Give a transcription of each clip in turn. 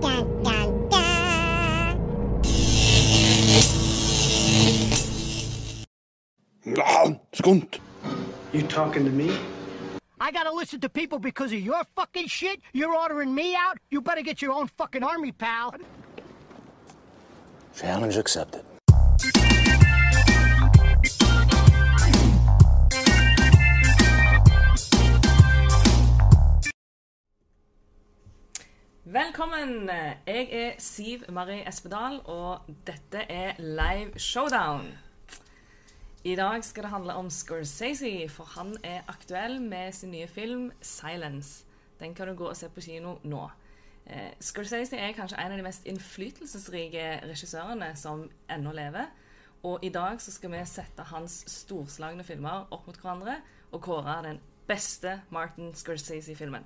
Ah, dun, dun, dun. Skunt. You talking to me? I gotta listen to people because of your fucking shit? You're ordering me out? You better get your own fucking army, pal. Challenge accepted. Velkommen! Jeg er Siv Marie Espedal, og dette er Live Showdown. I dag skal det handle om Scorsese, for han er aktuell med sin nye film 'Silence'. Den kan du gå og se på kino nå. Eh, Scorsese er kanskje en av de mest innflytelsesrike regissørene som ennå lever. Og i dag så skal vi sette hans storslagne filmer opp mot hverandre og kåre den beste Martin Scorsese-filmen.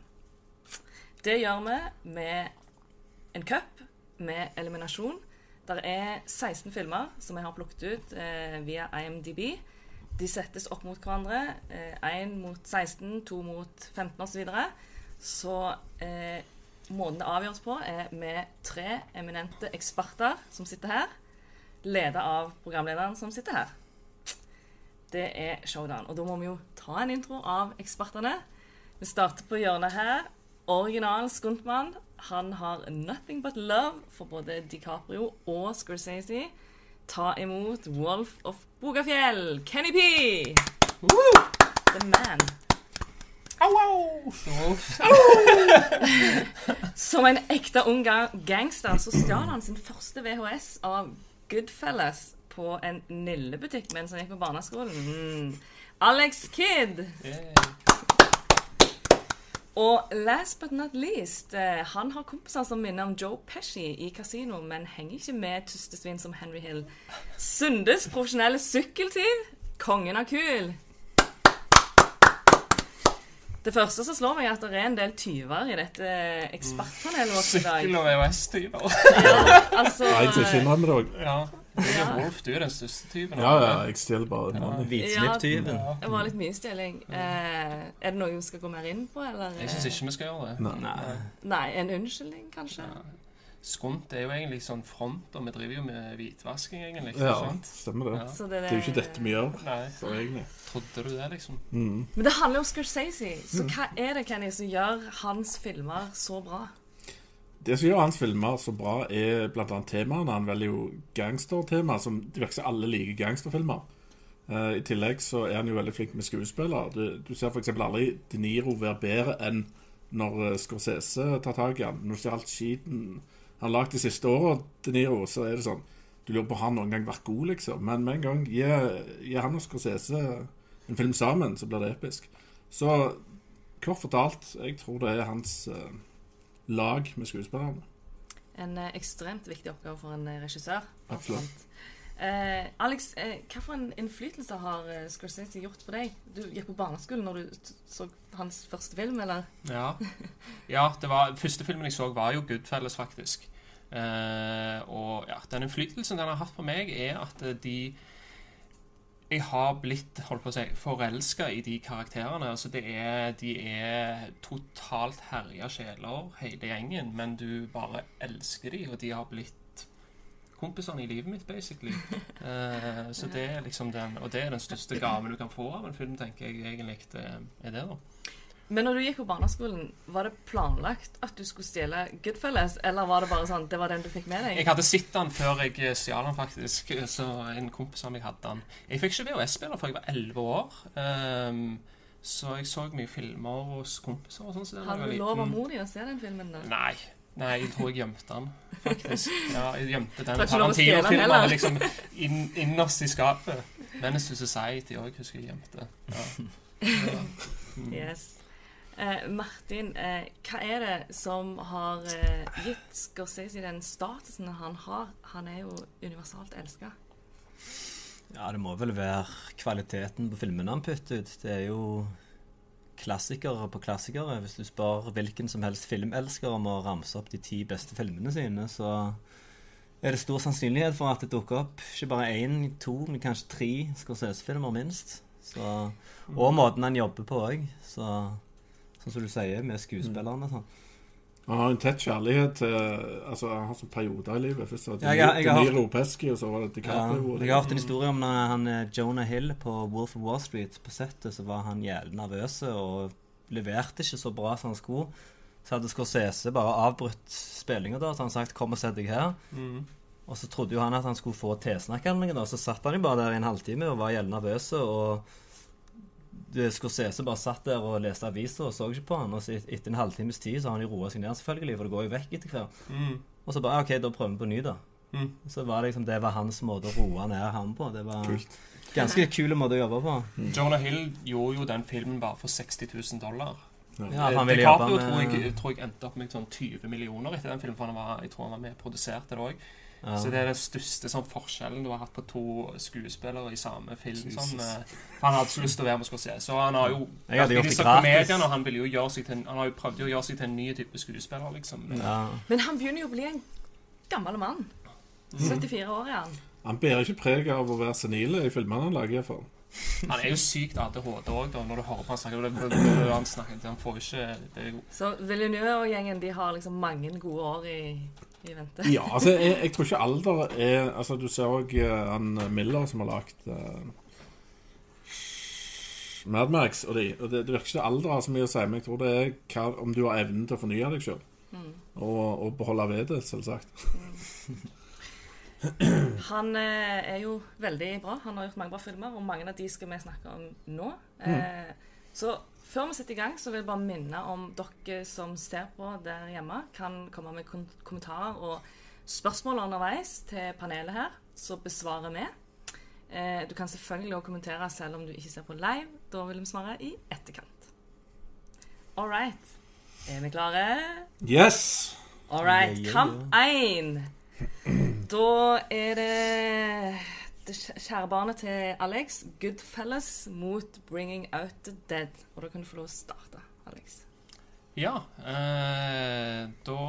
Det gjør vi med en cup med eliminasjon. Der er 16 filmer som jeg har plukket ut eh, via IMDb. De settes opp mot hverandre. Én mot 16, to mot 15 osv. Så, videre. så eh, måten det avgjøres på, er med tre eminente eksperter som sitter her. Ledet av programlederen som sitter her. Det er showdown. Og da må vi jo ta en intro av ekspertene. Vi starter på hjørnet her. Original Skuntmann. Han har 'Nothing But Love' for både DiCaprio og Scorsese. Ta imot Wolf of Bogafjell, Kenny P. The man. Som en ekte ung gangster så stjal han sin første VHS av Goodfellas på en nillebutikk mens han gikk på barneskolen. Mm. Alex Kidd. Og last but not least, eh, han har kompiser som minner om Joe Pesci i kasino, men henger ikke med tustesvin som Henry Hill. Sundes profesjonelle sykkeltyv. Kongen av kul. Det første som slår meg, er at det er en del tyver i dette ekspertpanelet vårt i dag. Sykkel- og VHS-tyver. Ja, altså, ikke innrømme det òg. Ja. Er Wolf, du er den største typen. Ja, ja, jeg stjeler bare money. Hvitsnipptyven. det var litt mye stjeling. Eh, er det noe vi skal gå mer inn på, eller? Jeg syns ikke vi skal gjøre det. Nei. Nei, en unnskyldning, kanskje? Skunt er jo egentlig sånn front, og vi driver jo med hvitvasking, egentlig. Ja, sant? stemmer det. Ja. Så det, Det er jo ikke dette vi gjør, Nei, så egentlig. trodde du det, liksom? Mm. Men det handler jo om Scorsese. Så hva er det Kenny, som gjør hans filmer så bra? Det som gjør hans filmer så bra, er annet temaene. Han velger jo gangstertema, som det virker som alle liker gangsterfilmer. Uh, I tillegg så er han jo veldig flink med skuespillere. Du, du ser f.eks. aldri De Niro være bedre enn når eh, Scorsese tar tak i han. Når du ser alt skiten han har lagd de siste åra, De Niro, så er det sånn Du lurer på har han noen gang vært god, liksom. Men med en gang gir han og Scorsese en film sammen, så blir det episk. Så kort fortalt, jeg tror det er hans eh, lag med skuespillerne. En eh, ekstremt viktig oppgave for en eh, regissør. Absolutt. Eh, Alex, eh, hva for en innflytelse har eh, Scorsese gjort for deg? Du gikk på barneskolen når du så hans første film, eller? Ja. ja det var, første filmen jeg så, var jo Goodfellas, faktisk. Eh, og ja, den innflytelsen den har hatt på meg, er at eh, de Jeg har blitt holdt på å si, forelska i de karakterene. Altså det er, de er totalt herja sjeler, hele gjengen, men du bare elsker de, og de har blitt kompisene i livet mitt, basically. uh, så det er liksom den Og det er den største gaven du kan få av en film, tenker jeg egentlig det er det, da. Men når du gikk på barneskolen, var det planlagt at du skulle stjele Goodfellas, eller var det bare sånn det var den du fikk med deg? Jeg hadde sett den før jeg eh, stjal den, faktisk. Så en kompis av meg hadde den. Jeg fikk ikke VHS-spiller før jeg var 11 år. Um, så jeg så mye filmer hos kompiser og sånn. Så Hadde du lov av mor di å se den filmen? da? Nei. Nei, jeg tror jeg gjemte den, faktisk. Ja, jeg gjemte den Tarantino-filmen liksom inn, innerst i skapet. Menace to Society òg husker jeg gjemte. Ja. Ja. Mm. Yes. Eh, Martin, eh, hva er det som har eh, gitt Scorsese den statusen han har? Han er jo universalt elska. Ja, det må vel være kvaliteten på filmene han putter ut. Det er jo klassikere på klassikere. Hvis du spør hvilken som helst filmelsker om å ramse opp de ti beste filmene sine, så er det stor sannsynlighet for at det dukker opp ikke bare én, to, men kanskje tre Scorsese-filmer minst. Så, og måten han jobber på òg. Så Sånn som du sier, med skuespillerne sånn. Han har en tett kjærlighet til Altså, han har sånne perioder i livet. Først var det Ja, jeg Niro Pesky, og så var det DiCaprio. Ja, jeg har hørt en historie om når han eh, Jonah Hill på Wolf of Wall Street på settet, så var han jævlig nervøs og leverte ikke så bra som han skulle. Så hadde Scorsese bare avbrutt spillinga da, så han sagt 'kom og sett deg her'. Og så trodde jo han at han skulle få tilsnakk eller noe. Så satt han jo bare der i en halvtime og var jævlig nervøs. Og Scorsese bare satt der og leste aviser og så ikke på han. Og så et- etter en halvtimes tid så har han jo roa seg ned, selvfølgelig, for det går jo vekk etter hvert. Og så bare OK, da prøver vi på ny, da. Mm. Så var det liksom, det var hans måte å roe ned ham på. Det var ganske kul måte å jobbe på. Jonah Hill gjorde jo den filmen bare for 60 000 dollar. Ja, han ville jobbe med tror jeg, tror jeg endte opp med sånn 20 millioner etter den filmen, for han var, jeg tror han var med og produserte det òg. Ja. Så det er den største sånn, forskjellen du har hatt på to skuespillere i samme film. Sånn, eh, han hadde så lyst til å være med Scorsese. Så han har jo komedien, og han, ville jo gjøre seg til en, han har jo prøvd å gjøre seg til en ny type skuespiller, liksom. Ja. Men han begynner jo å bli en gammel mann. Mm. 74 år er han. Han bærer ikke preg av å være senile i filmene han lager, For. Han er jo sykt ADHD òg, når du hører på han snakke. Det, det, det, han, snakker han får jo ikke Det er jo Så Villeneuve og gjengen de har liksom mange gode år i, i vente. Ja, altså, jeg, jeg tror ikke alder er Altså, du ser òg han eh, Miller som har lagd uh, Mad Max, og, de, og det, det virker ikke alder har så mye å si, men jeg tror det er hva, om du har evnen til å fornye deg sjøl. Og, og beholde ved det, selvsagt. Han eh, er jo veldig bra. Han har gjort mange bra filmer, og mange av de skal vi snakke om nå. Eh, så før vi setter i gang, så vil jeg bare minne om dere som ser på der hjemme, kan komme med kom kommentarer og spørsmål underveis til panelet her, så besvarer vi. Eh, du kan selvfølgelig også kommentere selv om du ikke ser på live. Da vil vi svare i etterkant. All right. Er vi klare? Yes! All right, kamp én. Da er det det kjæ- kjære barnet til Alex, Goodfellas, mot Bringing Out the Dead. Og da kan du få lov å starte, Alex. Ja, eh, da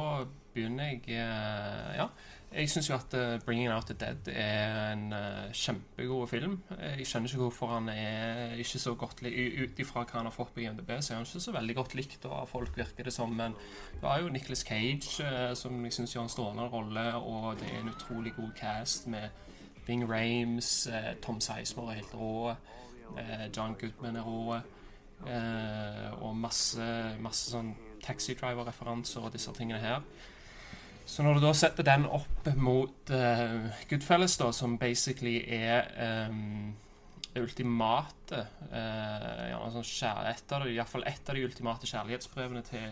begynner jeg eh, Ja. Jeg syns jo at uh, 'Bringing Out the Dead' er en uh, kjempegod film. Eh, Jeg skjønner ikke hvorfor han er ikke så godt likt. Ut ifra hva han har fått på IMDb, så er han ikke så veldig godt likt av folk, virker det som. Men du har jo Nicholas Cage, uh, som jeg syns gjør en strålende rolle, og det er en utrolig god cast med Bing Rames, eh, Tom Sizemore er helt rå, eh, John Goodman er rå. Eh, og masse, masse sånn Taxi Driver-referanser og disse tingene her. Så når du da setter den opp mot eh, Goodfellas, da, som basically er um, det ultimate uh, ja, sånn kjære, et av de, i hvert fall ett av de ultimate kjærlighetsbrevene til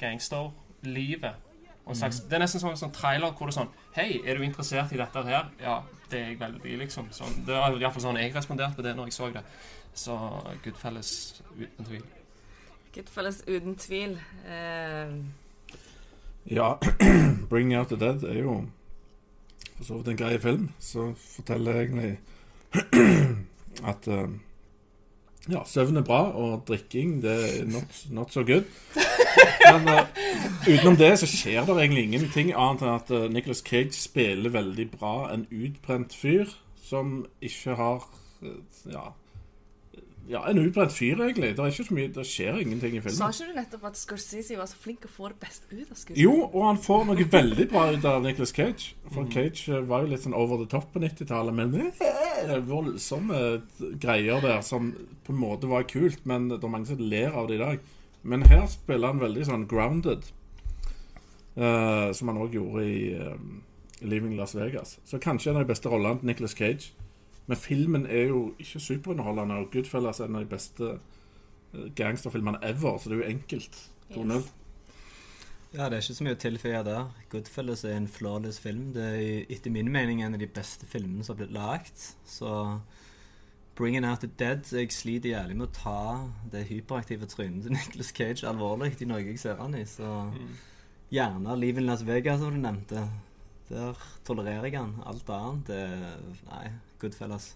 gangsterlivet. Mm. Det er nesten som en sånn trailer hvor det er sånn Hei, er du interessert i dette her? Ja, det er jeg veldig, liksom. Sånn, det var iallfall sånn jeg responderte på det når jeg så det. Så Goodfellas, uten tvil. Goodfellas uten tvil. Uh... Ja, 'Bring Out the Dead' er jo for så vidt en grei film. Så forteller jeg egentlig at eh, ja, søvn er bra, og drikking det er not, not so good. Men uh, utenom det så skjer det egentlig ingenting annet enn at uh, Nicholas Cage spiller veldig bra en utbrent fyr som ikke har uh, ja, ja, en utbrent fyr, egentlig. Det er ikke så mye, det skjer ingenting i filmen. sa ikke du nettopp at Scorsese var så flink å få det best ut av skuespillet? Jo, og han får noe veldig bra ut av Nicholas Cage. For Cage eh, var jo litt sånn over the top på 90-tallet, men eh, voldsomme greier der som på en måte var kult, men det er mange som ler av det i dag. Men her spiller han veldig sånn grounded, uh, som han òg gjorde i uh, Leaving Las Vegas. Så kanskje en av de beste rollene til Nicholas Cage. Men filmen er jo ikke superunderholdende, og Goodfellas er en av de beste eh, gangsterfilmene ever, så det er jo enkelt. 2-0. Ja, det er ikke så mye å tilføye der. Goodfellas er en flawless film. Det er etter min mening en av de beste filmene som har blitt lagd. Så Bringing Out the Dead Jeg sliter jævlig med å ta det hyperaktive trynet til Nicholas Cage alvorlig i noe jeg ser han i. Så gjerne Livet i Las Vegas, som du nevnte. Der tolererer jeg han. Alt annet det Nei, Goodfellas.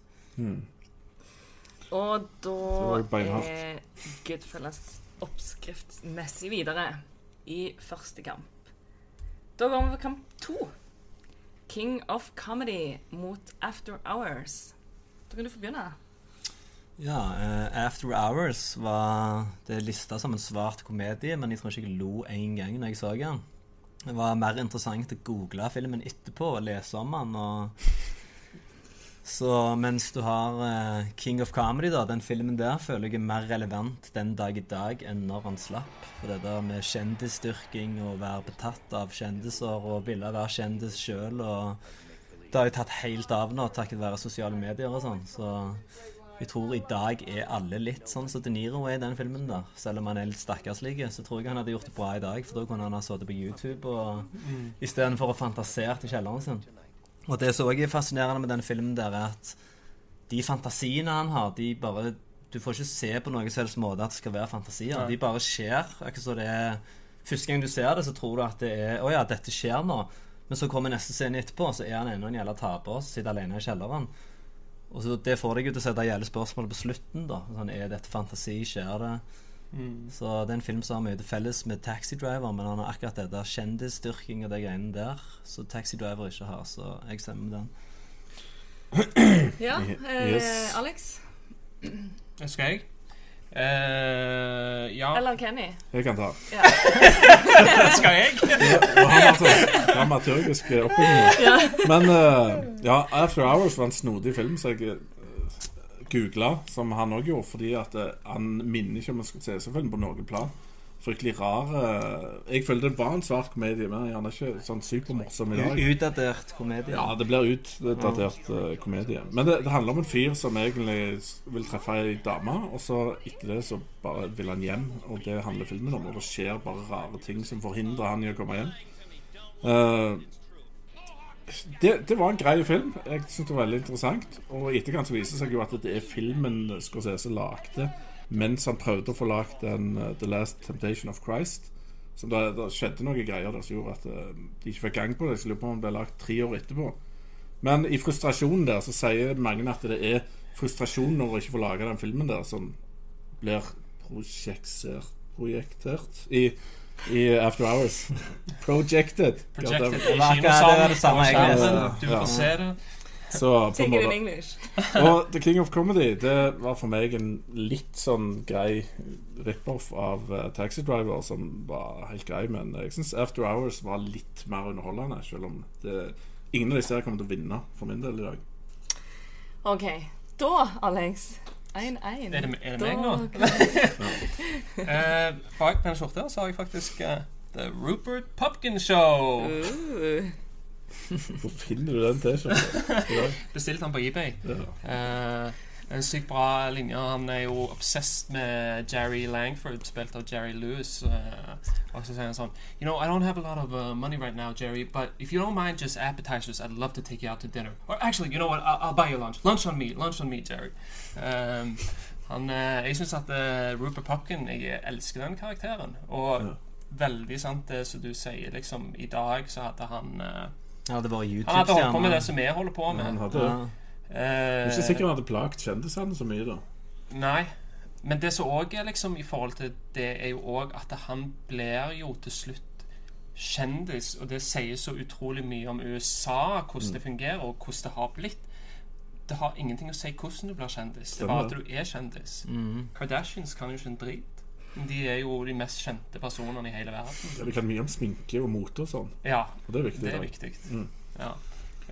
Og da er Goodfellas oppskriftsmessig videre i første kamp. Da går vi på kamp to. King of Comedy mot After Hours. Da kan du få begynne. Ja, uh, After Hours var det lista som en svart komedie, men jeg tror ikke jeg lo én gang når jeg så den. Det var mer interessant å google filmen etterpå og lese om den. Og så mens du har uh, King of Comedy, da, den filmen der, føler jeg er mer relevant den dag i dag enn når han slapp. For det der med kjendisstyrking og være betatt av kjendiser og ville være kjendis sjøl og Det har jo tatt helt av nå takket være sosiale medier og sånn. Så jeg tror i dag er alle litt sånn som De Niro er i den filmen der. Selv om han er litt stakkarslig, så tror jeg han hadde gjort det bra i dag. For da kunne han ha sittet på YouTube og istedenfor å fantasere til kjelleren sin. Og det som også er fascinerende med den filmen, der er at de fantasiene han har, de bare Du får ikke se på noen som helst måte at det skal være fantasier. Nei. De bare skjer. Akkurat så det er Første gang du ser det, så tror du at det er Å ja, dette skjer nå. Men så kommer neste scene etterpå, så er han ennå en jævla taper sitter alene i kjelleren. Og så Det får deg jo til å sette jævlig spørsmål på slutten. da sånn, Er dette fantasi? Skjer det? Så det er en film som har mye til felles med Taxi Driver, men han har akkurat det der kjendisdyrking og de greiene der så Taxi Driver ikke har, så jeg stemmer med den. Ja, eh, Yes. Alex? Skal jeg? Uh, ja, Eller Kenny? Jeg kan ta. skal jeg? Dramaturgisk oppbygging. Men uh, ja, After Hours var en snodig film så jeg googla, som han òg gjorde, fordi at eh, han minner ikke om en Scorsese-film på noen plan. Fryktelig rar. eh, jeg føler det var en svart komedie, men han er ikke sånn supermorsom i dag. Utdatert komedie. Ja, det blir utdatert uh, komedie. Men det, det handler om en fyr som egentlig vil treffe ei dame, og så etter det så bare vil han hjem, og det handler filmen om. Og det skjer bare rare ting som forhindrer han i å komme hjem. Eh, det, det var en grei film. Jeg synes det var veldig interessant. Og i etterkant så viser seg jo at det er filmen Scorsese lagde mens han prøvde å få lagd den uh, The Last Temptation of Christ. Så det, skjedde noen greier der som gjorde at uh, de ikke fikk gang på det. Jeg lurer på om det ble lagd tre år etterpå. Men i frustrasjonen der så sier mange at det er frustrasjon når å ikke få lage den filmen der, som blir prosjektert, i, i After Hours. Projected. Projected i Det kinosalen. Du får se det. Så på en Take it in English. Og The King of Comedy Det var for meg en litt sånn grei rip-off av uh, Taxi Driver, som var helt grei. Men jeg syns After Hours var litt mer underholdende, selv om det, ingen av disse her kommer til å vinne for min del i dag. OK. Da, Alex 1-1. Er det- er det meg nå? Eh, bak den skjorta så har jeg faktisk eh, The Rupert Pupkin Show. Uh. Hvor finner du den T-skjorta? Bestilte den på eBay. Ja. Eh, en sykt bra linje. Han er jo obsessed med Jerry Langford, spilt av Jerry Lewis. Uh, og så sier han sånn You know, I don't have a lot of uh, money right now, Jerry, but if you don't mind just appetizers, I'd love to take you out to dinner. Or actually, you know what, I'll, I'll buy you lunch. Lunch on me, lunch on me, Jerry. Um, han, uh, jeg syns at eh, Rupert Pupkin Jeg elsker den karakteren. Og Ja. veldig sant det som du sier, liksom I dag så hadde han eh, Ja, det var Han hadde holdt på med det som vi holder på med. Han hadde, Ja. Er ikke sikkert han hadde plagt kjendisene så mye, da. Nei. Men det som òg er liksom i forhold til det, er jo òg at han blir jo til slutt kjendis, og det sier så utrolig mye om USA, hvordan det fungerer, og hvordan det har blitt. Det har ingenting å si hvordan du blir kjendis. Det er bare at du er kjendis. Mm. Kardashians kan jo ikke en drit. De er jo de mest kjente personene i hele verden. Ja, Vi kan mye om sminke og mote og sånn, Ja, og det er viktig. det er viktig. Mm. Ja.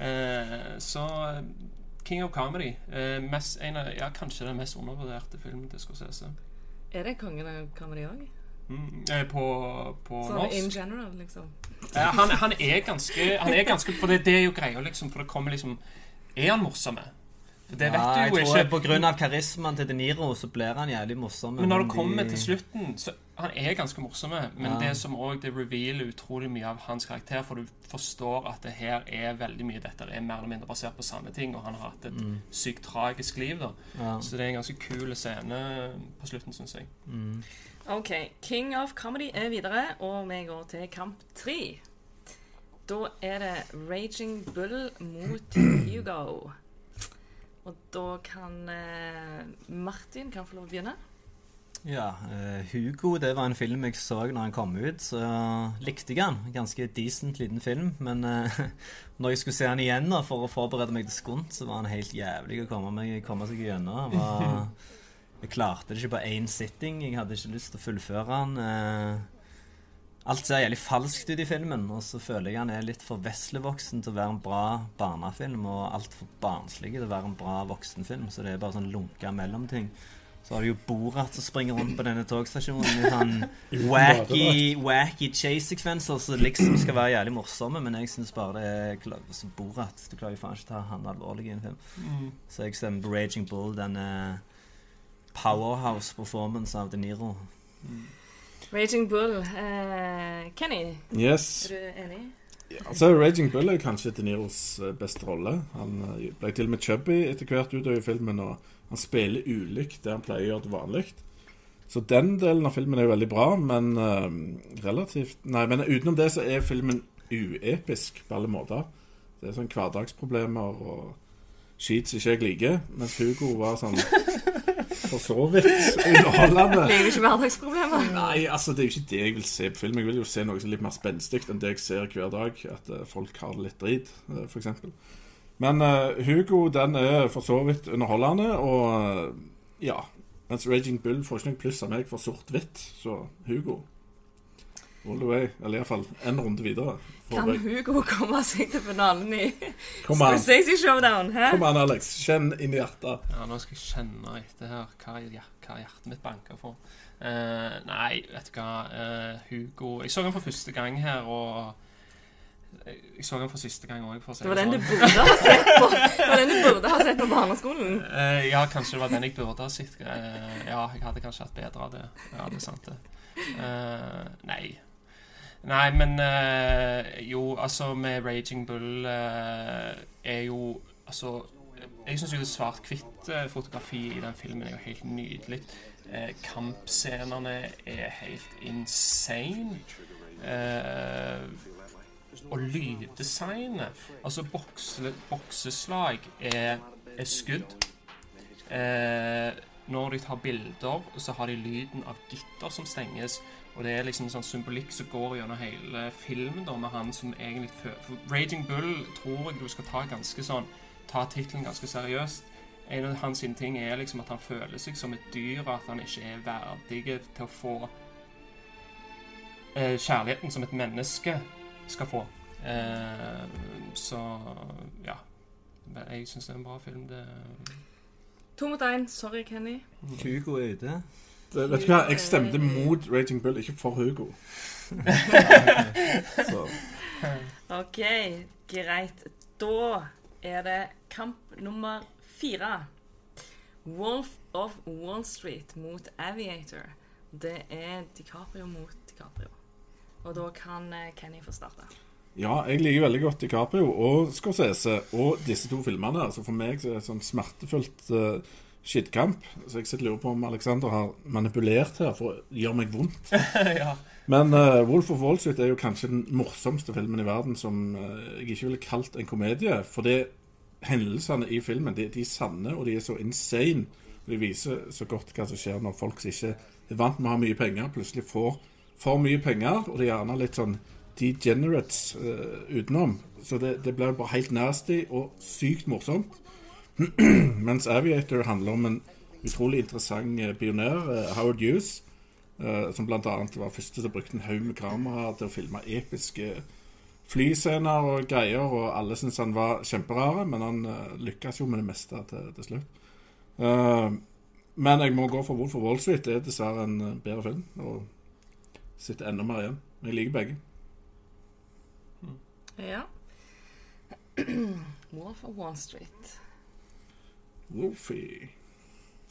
Eh, så eh, King of Comedy. Eh, mest, en av, ja, kanskje den mest undervurderte filmen til Scorsese. Er det kongen av comedy òg? Mm, eh, på på Sånn in general, liksom. Eh, han, han er ganske Han er ganske For det, det er jo greia, liksom. For det kommer liksom Er han morsomme? For det vet Ja, jeg du jo tror ikke. Av karismaen til De Niro så blir han jævlig morsom. Men når det de- kommer til slutten så Han er ganske morsom, men Ja. det som òg det revealer utrolig mye av hans karakter, for du forstår at det her er veldig mye Dette er mer eller mindre basert på sanne ting, og han har hatt et sykt tragisk liv, da. Ja. Så det er en ganske kul scene på slutten, syns jeg. OK. King of Comedy er videre, og vi går til kamp tre. Da er det Raging Bull mot Hugo. Og da kan eh, Martin kan få lov å begynne. Ja, uh, Hugo det var en film jeg så når han kom ut, så likte jeg han. Ganske decent liten film. Men uh, når jeg skulle se han igjen da, for å forberede meg til skunt, så var han helt jævlig å komme, meg, komme seg gjennom. Var, jeg klarte det ikke på én sitting. Jeg hadde ikke lyst til å fullføre han. Uh, alt ser jævlig falskt ut i filmen, og så føler jeg han er litt for veslevoksen til å være en bra barnefilm, og altfor barnslig til å være en bra voksenfilm. Så det er bare sånn lunka mellomting. Så har du jo Borat som springer rundt på denne togstasjonen i sånn wacky, wacky chase-sekvenser som liksom skal være jævlig morsomme, men jeg syns bare det er kla- så Borat Du klarer jo faen ikke å ta han alvorlig i en film. Så jeg stemmer på Raging Bull, den eh, powerhouse performance av De Niro. Raging Bull. Uh, Kenny, Yes. er du enig? Altså, Raging Bull er kanskje De Niros eh, beste rolle. Han ble til og med chubby etter hvert utover filmen, og han spiller ulikt det han pleier å gjøre til vanlig. Så den delen av filmen er jo veldig bra, men uh, relativt Nei, men utenom det så er filmen uepisk på alle måter. Det er sånn hverdagsproblemer og skit som ikke jeg liker, mens Hugo var sånn for så vidt underholdende. jo ikke hverdagsproblemer. Nei, altså det er jo ikke det jeg vil se på film. Jeg vil jo se noe som er litt mer spenstig enn det jeg ser hver dag. At eh, folk har det litt drit, uh, f.eks. Men uh, Hugo den er for så vidt underholdende, og eh, ja. Mens Raging Bull får ikke noe pluss av meg for sort-hvitt, så Hugo all the way. Eller iallfall en runde videre. Kan deg. Hugo komme seg til finalen i Kom Showdown? Hæ? kom an, Alex. Kjenn inn i hjertet. Ja, nå skal jeg kjenne etter her hva, hva hjertet mitt banker for. Uh, nei, vet du hva. uh, Hugo Jeg så ham for første gang her, og jeg så den for siste gang òg, si Det var den du sånn. burde ha sett på Det var den du burde ha sett på barneskolen. Uh, ja, kanskje det var den jeg burde ha sett. Uh, ja, jeg hadde kanskje hatt bedre av det. Ja, det er sant, det. Uh, nei. Nei, men jo, altså, med Raging Bull er jo Altså, jeg syns jo det svart-hvitt-fotografi i den filmen er jo helt nydelig. Kampscenene er helt insane. Eh, og lyddesignet Altså, bokse, bokseslag er, er skudd. Eh, når de tar bilder, så har de lyden av gitter som stenges. Og det er liksom en sånn symbolikk som går gjennom hele filmen da, med han som egentlig For Raging Bull tror jeg du skal ta ganske sånn Ta tittelen ganske seriøst. En av hans ting er liksom at han føler seg som et dyr, og at han ikke er verdig til å få eh, kjærligheten som et menneske skal få. Eh, så ja. Jeg syns det er en bra film. Det To mot én. Sorry, Kenny. Hugo er ute. Det, vet du hva, jeg stemte mot Raging Bull, ikke for Hugo. OK, greit. Da er det kamp nummer fire. Wolf of Wall Street mot Aviator. Det er DiCaprio mot DiCaprio. Og da kan eh, Kenny få starte. Ja, jeg liker veldig godt DiCaprio og Scorsese og disse to filmene. Altså For meg så er det et sånn smertefullt uh, skittkamp. Så jeg sitter og lurer på om Alexander har manipulert her for å gjøre meg vondt. ja. Men uh, Wolf of Wall Street er jo kanskje den morsomste filmen i verden som uh, jeg ikke ville kalt en komedie. For det hendelsene i filmen de, de er sanne, og de er så insane. De viser så godt hva som skjer når folk som ikke er vant med å ha mye penger, plutselig får for mye penger, og det er gjerne litt sånn degenerates uh, utenom. Så det, det blir bare helt nasty og sykt morsomt. Mens Aviator handler om en utrolig interessant eh, pioner, uh, Howard Hughes, uh, som bl.a. var første som brukte en haug med kamera til å filme episke flyscener og greier, og alle syntes han var kjemperare, men han uh, lykkes jo med det meste til, til slutt. Uh, men jeg må gå for Wolf of Wall Street. Det er dessverre en bedre film, og sitter enda mer igjen. Men jeg liker begge. Ja. Wolf of Wall Street. Wolfie.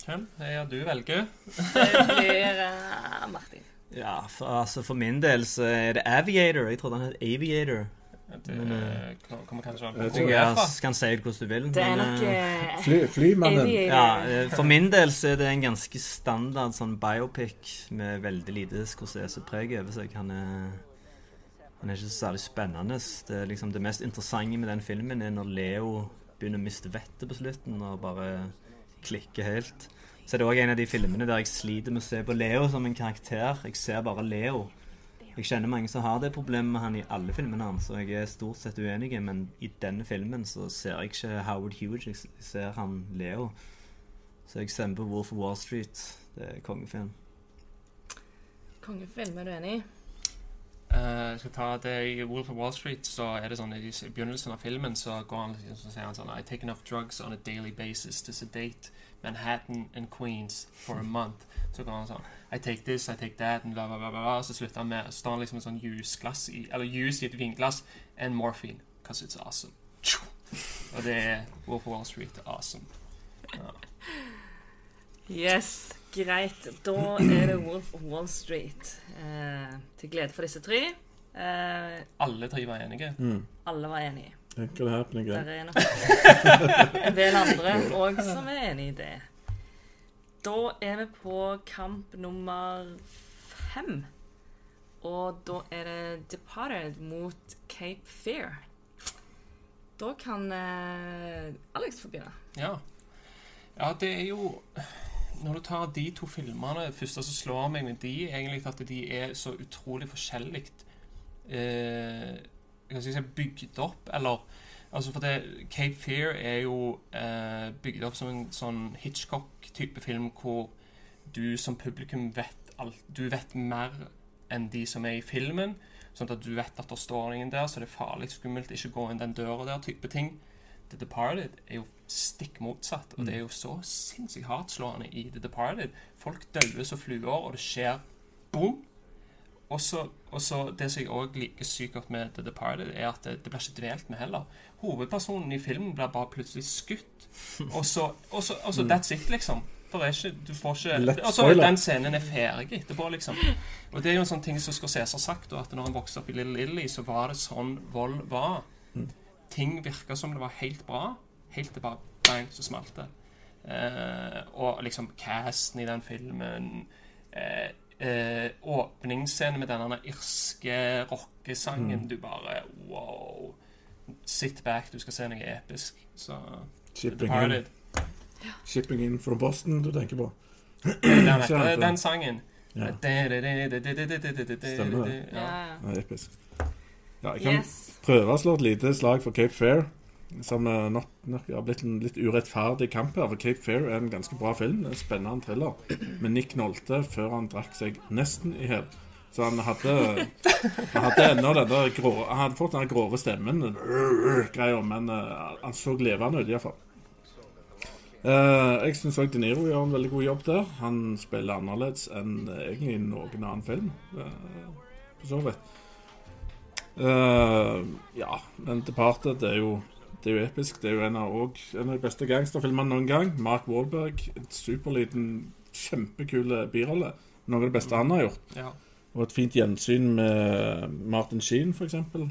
Hvem er det du velger? Det blir uh, Martin. Ja, for, altså for min del så er det Aviator. Jeg trodde han het Aviator. Det Men, eh, kommer kanskje an på hvor du er fra. kan si det hvordan du vil. Det er men, nok eh, eh, Fly, flymannen. Ja, eh, For min del så er det en ganske standard sånn biopic med veldig lite Scorsese-preg over seg. Han er, han er ikke så særlig spennende. Det, er liksom det mest interessante med den filmen er når Leo begynner å miste vettet på slutten og bare klikker helt. Så er det òg en av de filmene der jeg sliter med å se på Leo som en karakter. Jeg ser bare Leo. Jeg kjenner mange som har det problemet med han i alle filmene hans, og jeg er stort sett uenig, men i denne filmen så ser jeg ikke Howard Hughes, jeg ser han Leo. Så jeg stemmer på Wolf of Wall Street. Det er kongefilm. Kongefilm, er du enig? i? jeg skal ta det I Wolf of Wall Street så er det sånn i begynnelsen av filmen så går han så sier han sånn I take enough drugs on a daily basis to sedate Manhattan and Queens for a month. Så går han sånn I take this, I take that, and bla, bla, bla, bla. Så slutter han med Så står han liksom en sånn juiceglass i Eller juice i et vinglass and morphine. Because it's awesome. Og det er Wolf of Wall Street. Awesome. Yes, greit. Da er det Wolf of Wall Street. Eh, til glede for disse tre. Eh, Alle tre var enige. alle var enige. Enkel happening, Der det. er nok en del andre òg som er enig i det. Da er vi på kamp nummer fem. Og da er det Departed mot Cape Fear. Da kan eh, Alex få begynne. Ja. ja, det er jo Når du tar de to filmene Det første som slår meg med de, egentlig at de er så utrolig forskjellig eh, jeg skal si bygd opp, eller Altså for det, Cape Fear er jo eh, bygd opp som en sånn Hitchcock-type film hvor du som publikum vet alt Du vet mer enn de som er i filmen. Sånn at du vet at det står ingen der, så det er farlig skummelt. Ikke gå inn den døra der, type ting. The Departed er jo stikk motsatt, og det er jo så sinnssykt hardtslående i The Departed. Folk dauer som fluer, og det skjer boom. Og så Det som jeg òg liker sykt godt med The Departed, er at det, det blir ikke dvelt med heller. Hovedpersonen i filmen blir bare plutselig skutt, og så, og så, og så That's it, liksom. Ikke, du får ikke Og så den scenen er ferdig etterpå, liksom. Og det er jo en sånn ting som Scorsese har sagt, og at når han vokste opp i Little Lilly, så var det sånn vold var. Ting virka som det var helt bra, helt til bare bang, så smalt det. Eh, og liksom casten i den filmen eh, eh, Åpningsscenen med denne irske rockesangen Du bare Wow. Sit back, du skal se noe episk. Så Shipping in, shipping in from Boston du tenker på. Den, heter, den sangen. Ja. Stemmer det. Ja. Ja, episk. Ja, jeg kan Yes. prøve å slå et lite slag for Cape Fair. Som eh, nok, nok har blitt en litt urettferdig kamp her. For Cape Fair er en ganske bra film. En spennende thriller. Med Nick Nolte før han drakk seg nesten i hjel. Så han hadde Han hadde ennå den der grå Han hadde fått den grove stemmen, greia, men uh, han så levende ut, iallfall. Uh, jeg syns òg De Niro gjør en veldig god jobb der. Han spiller annerledes enn uh, egentlig i noen annen film, Uh, for så vidt. Uh, ja, men Departed er jo det er jo episk. Det er jo en av, også, en av de beste gangsterfilmene noen gang. Mark Wahlberg, en superliten, kjempekul birolle. Noe av det beste han har gjort. Ja. Og et fint gjensyn med Martin Sheen, for eksempel.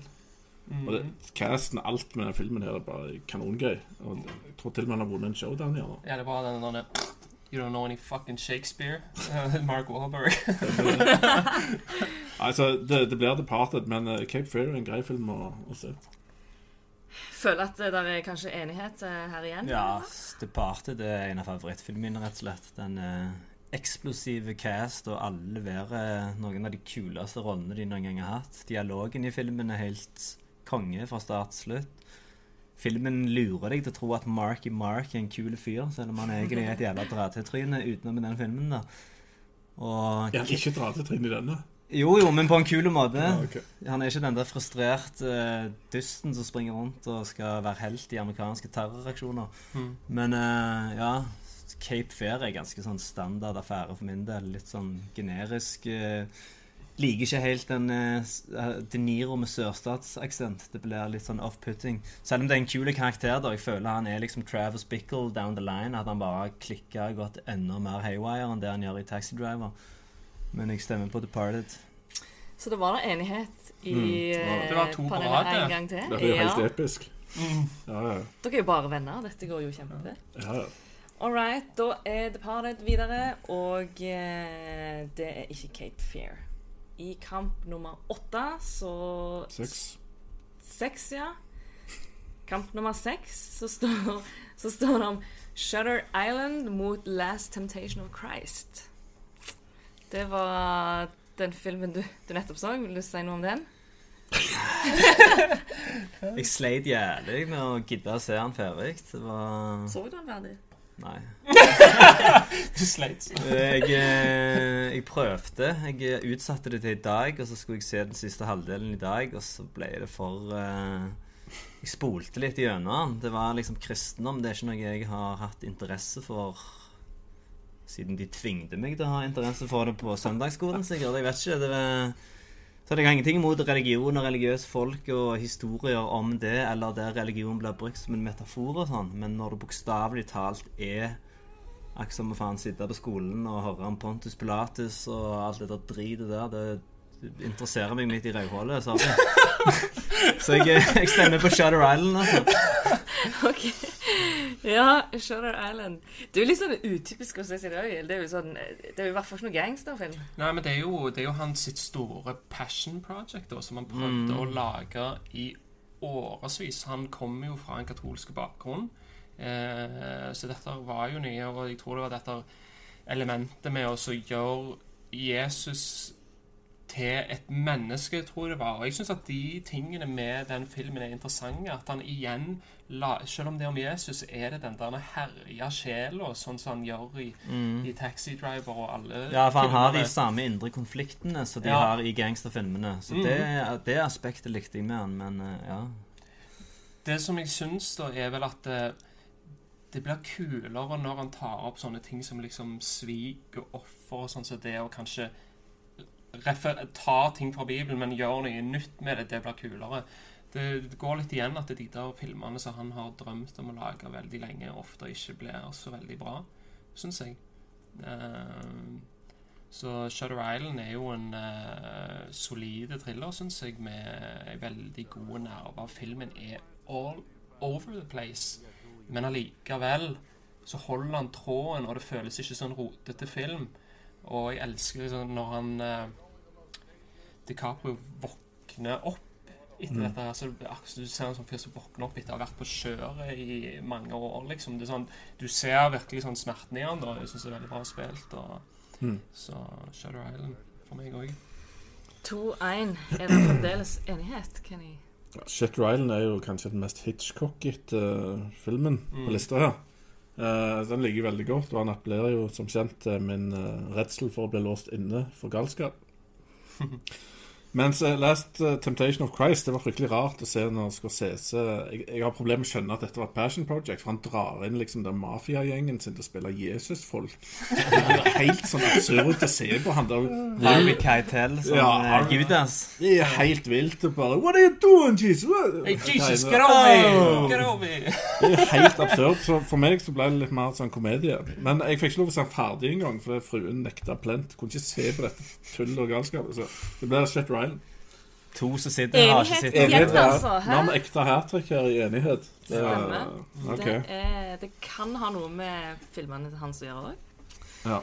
Og det, casten, alt med den filmen her er bare kanongøy. Og jeg tror til og med han har vunnet en showdown her nå. Ja, det er bare den der You don't know any fucking Shakespeare. Mark Wahlberg. Altså, det, det blir Departed, men eh, Cape Fear er en grei film å, å se. Føler at det der er kanskje enighet eh, her igjen? Ja, Departed er en av favorittfilmene mine, rett og slett. Den eh, eksplosive cast, og alle leverer noen av de kuleste rollene de noen gang har hatt. Dialogen i filmen er helt konge fra start til slutt. Filmen lurer deg til å tro at Marky Mark er en kul fyr, selv om han egentlig er et jævla dra-til-tryne utenom den filmen. da. Og Jeg har ikke dra-til-tryne i denne. Jo, jo, men på en kul måte. Ja, okay. Han er ikke den der frustrerte uh, dusten som springer rundt og skal være helt i amerikanske terroraksjoner. Men uh, ja, Cape Fair er ganske sånn standard affære for min del. Litt sånn generisk. Uh, liker ikke helt den eh, De Niro med sørstatsaksent. Det blir litt sånn off-putting. Selv om det er en kul karakter, da. Jeg føler han er liksom Travis Bickle down the line. At han bare klikker og gått enda mer haywire enn det han gjør i Taxi Driver. Men jeg stemmer på Departed. Så det var da enighet i Mm. Det var eh, to på panelet en gang til? Det er jo helt Ja. episk. Ja, ja. Dere er jo bare venner. Dette går jo kjempefint. ja, ja. All right, da er Departed videre, og eh, det er ikke Cape Fear. I kamp nummer åtte så Seks. Seks, ja. Kamp nummer seks så står, så står det om Shutter Island mot Last Temptation of Christ. Det var den filmen du, du nettopp så. Vil du si noe om den? Jeg sleit jævlig med å gidde å se han ferdig. Det var Så du den ferdig? Nei. Du sleit. Jeg, eh, jeg prøvde. Jeg eh, utsatte det til i dag, og så skulle jeg se den siste halvdelen i dag, og så ble det for uh, Jeg spolte litt gjennom den. Det var liksom kristendom. Det er ikke noe jeg har hatt interesse for siden de tvingte meg til å ha interesse for det på søndagsskolen, sikkert. Jeg vet ikke. det var... Så jeg har ingenting imot religion og religiøse folk og historier om det, eller der religion blir brukt som en metafor og sånn, men når det bokstavelig talt er akkurat som å faen sitte på skolen og høre om Pontus Pilatus og alt det der dritet der, det interesserer meg midt i rødhålet, sorry. Så jeg, jeg stemmer på Shutter Island, altså. Ok. Ja, Shutter Island. Det er jo litt sånn utypisk å se seg det. Er jo sånn Det er jo i hvert fall ikke noe gangsterfilm. Nei, men det er jo, det er jo hans sitt store passion project da, som han prøvde å lage i årevis. Han kommer jo fra en katolsk bakgrunn, eh, så dette var jo nye, og jeg tror det var dette elementet med å gjøre Jesus til et menneske, tror jeg det var. Og jeg syns at de tingene med den filmen er interessante. At han igjen, la, selv om det er om Jesus, er det den der herja sjela, sånn som han gjør i, i Taxi Driver og alle Ja, for han har de samme indre konfliktene som de Ja. har i gangsterfilmene. Så det, det aspektet likte jeg med han, men eh, ja. Det som jeg syns, da, er vel at det, det blir kulere når han tar opp sånne ting som liksom svik og offer og sånn som det, og kanskje refer tar ting fra Bibelen, men gjør noe nytt med det. Det blir kulere. Det, går litt igjen at de der filmene som han har drømt om å lage veldig lenge, ofte ikke blir så veldig bra, syns jeg. Eh, så Shutter Island er jo en uh, solide thriller, syns jeg, med veldig gode nerver. Filmen er all over the place, men allikevel så holder han tråden, og det føles ikke sånn rotete film. Og jeg elsker liksom når han uh, DiCaprio våkner opp etter dette. her, så det akkurat Du ser en sånn fyr som våkner opp etter å ha vært på kjøret i mange år. liksom. Det er sånn, Du ser virkelig sånn smerten i han. da, Jeg syns det er veldig bra spilt. og Så Shutter Island for meg òg. 2-1. Er det fremdeles enighet, Kenny? Shutter Island er jo kanskje den mest Hitchcockete filmen på lista her. Uh, den ligger veldig godt, og han appellerer jo som kjent til min uh, redsel for å bli låst inne for galskap. Mens uh, Last eh, Temptation of Christ Det var fryktelig rart å se når Scorsese Jeg, jeg har problemer med å skjønne at dette var et passion project, for han drar inn liksom den mafiagjengen sin til å spille Jesus-folk. Det er helt sånn absurd å se på han der. Harvey Keitel som Ja, eh, Judas. Det er helt vilt og bare What are you doing, Jesus? Hey, Jesus, get over me! Get over me! Det er helt absurd. Så for meg så ble det litt mer sånn komedie. Men jeg fikk ikke lov å se den ferdig engang, fordi fruen nekta plent. Kunne ikke se på dette tullet og galskapet. Så det ble Shutter Island. To som sitter her, har ikke sett Enighet, altså. Hæ? ekte hat-trick her i enighet. Det, Stemmer. Okay. Det, er, det kan ha noe med filmene til hans å gjøre òg. Ja.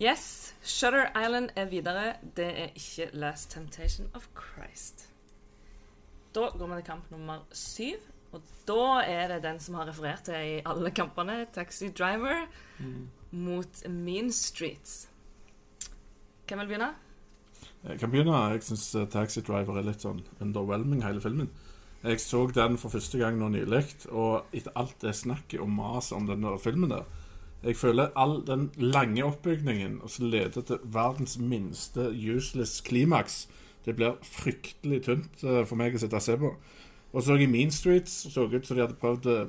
Yes, Shutter Island er videre. Det er ikke Last Temptation of Christ. Da går vi til kamp nummer syv. Og da er det den som har referert til i alle kampene, Taxi Driver, mot Mean Streets. Hvem vil begynne? Jeg kan begynne. Jeg syns Taxi Driver er litt sånn underwhelming, hele filmen. Jeg så den for første gang nå nylig, og etter alt det snakket og maset om denne filmen der Jeg føler all den lange oppbygningen som leder til verdens minste useless klimaks. Det blir fryktelig tynt eh, for meg å sitte og se på. Og så i Mean Streets så ut som de hadde prøvd eh,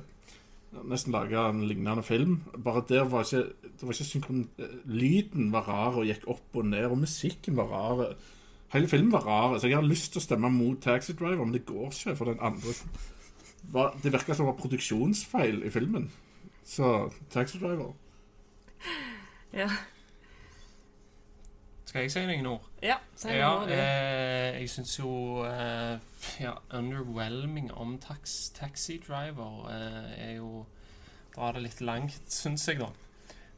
nesten laga en lignende film. Bare der var ikke, det var ikke synkron... eh, Lyden var rar og gikk opp og ned, og musikken var rar. Hele filmen var rar, så jeg har lyst til å stemme mot Taxi Driver, men det går ikke, for den andre var, Det virka som det var produksjonsfeil i filmen. Så Taxi Driver. Ja, Skal jeg si noen ord? ja si noen Ja, nå, du. eh, jeg syns jo eh, ja, Underwhelming om tax, Taxi Driver eh, er jo Drar det litt langt, syns jeg, da.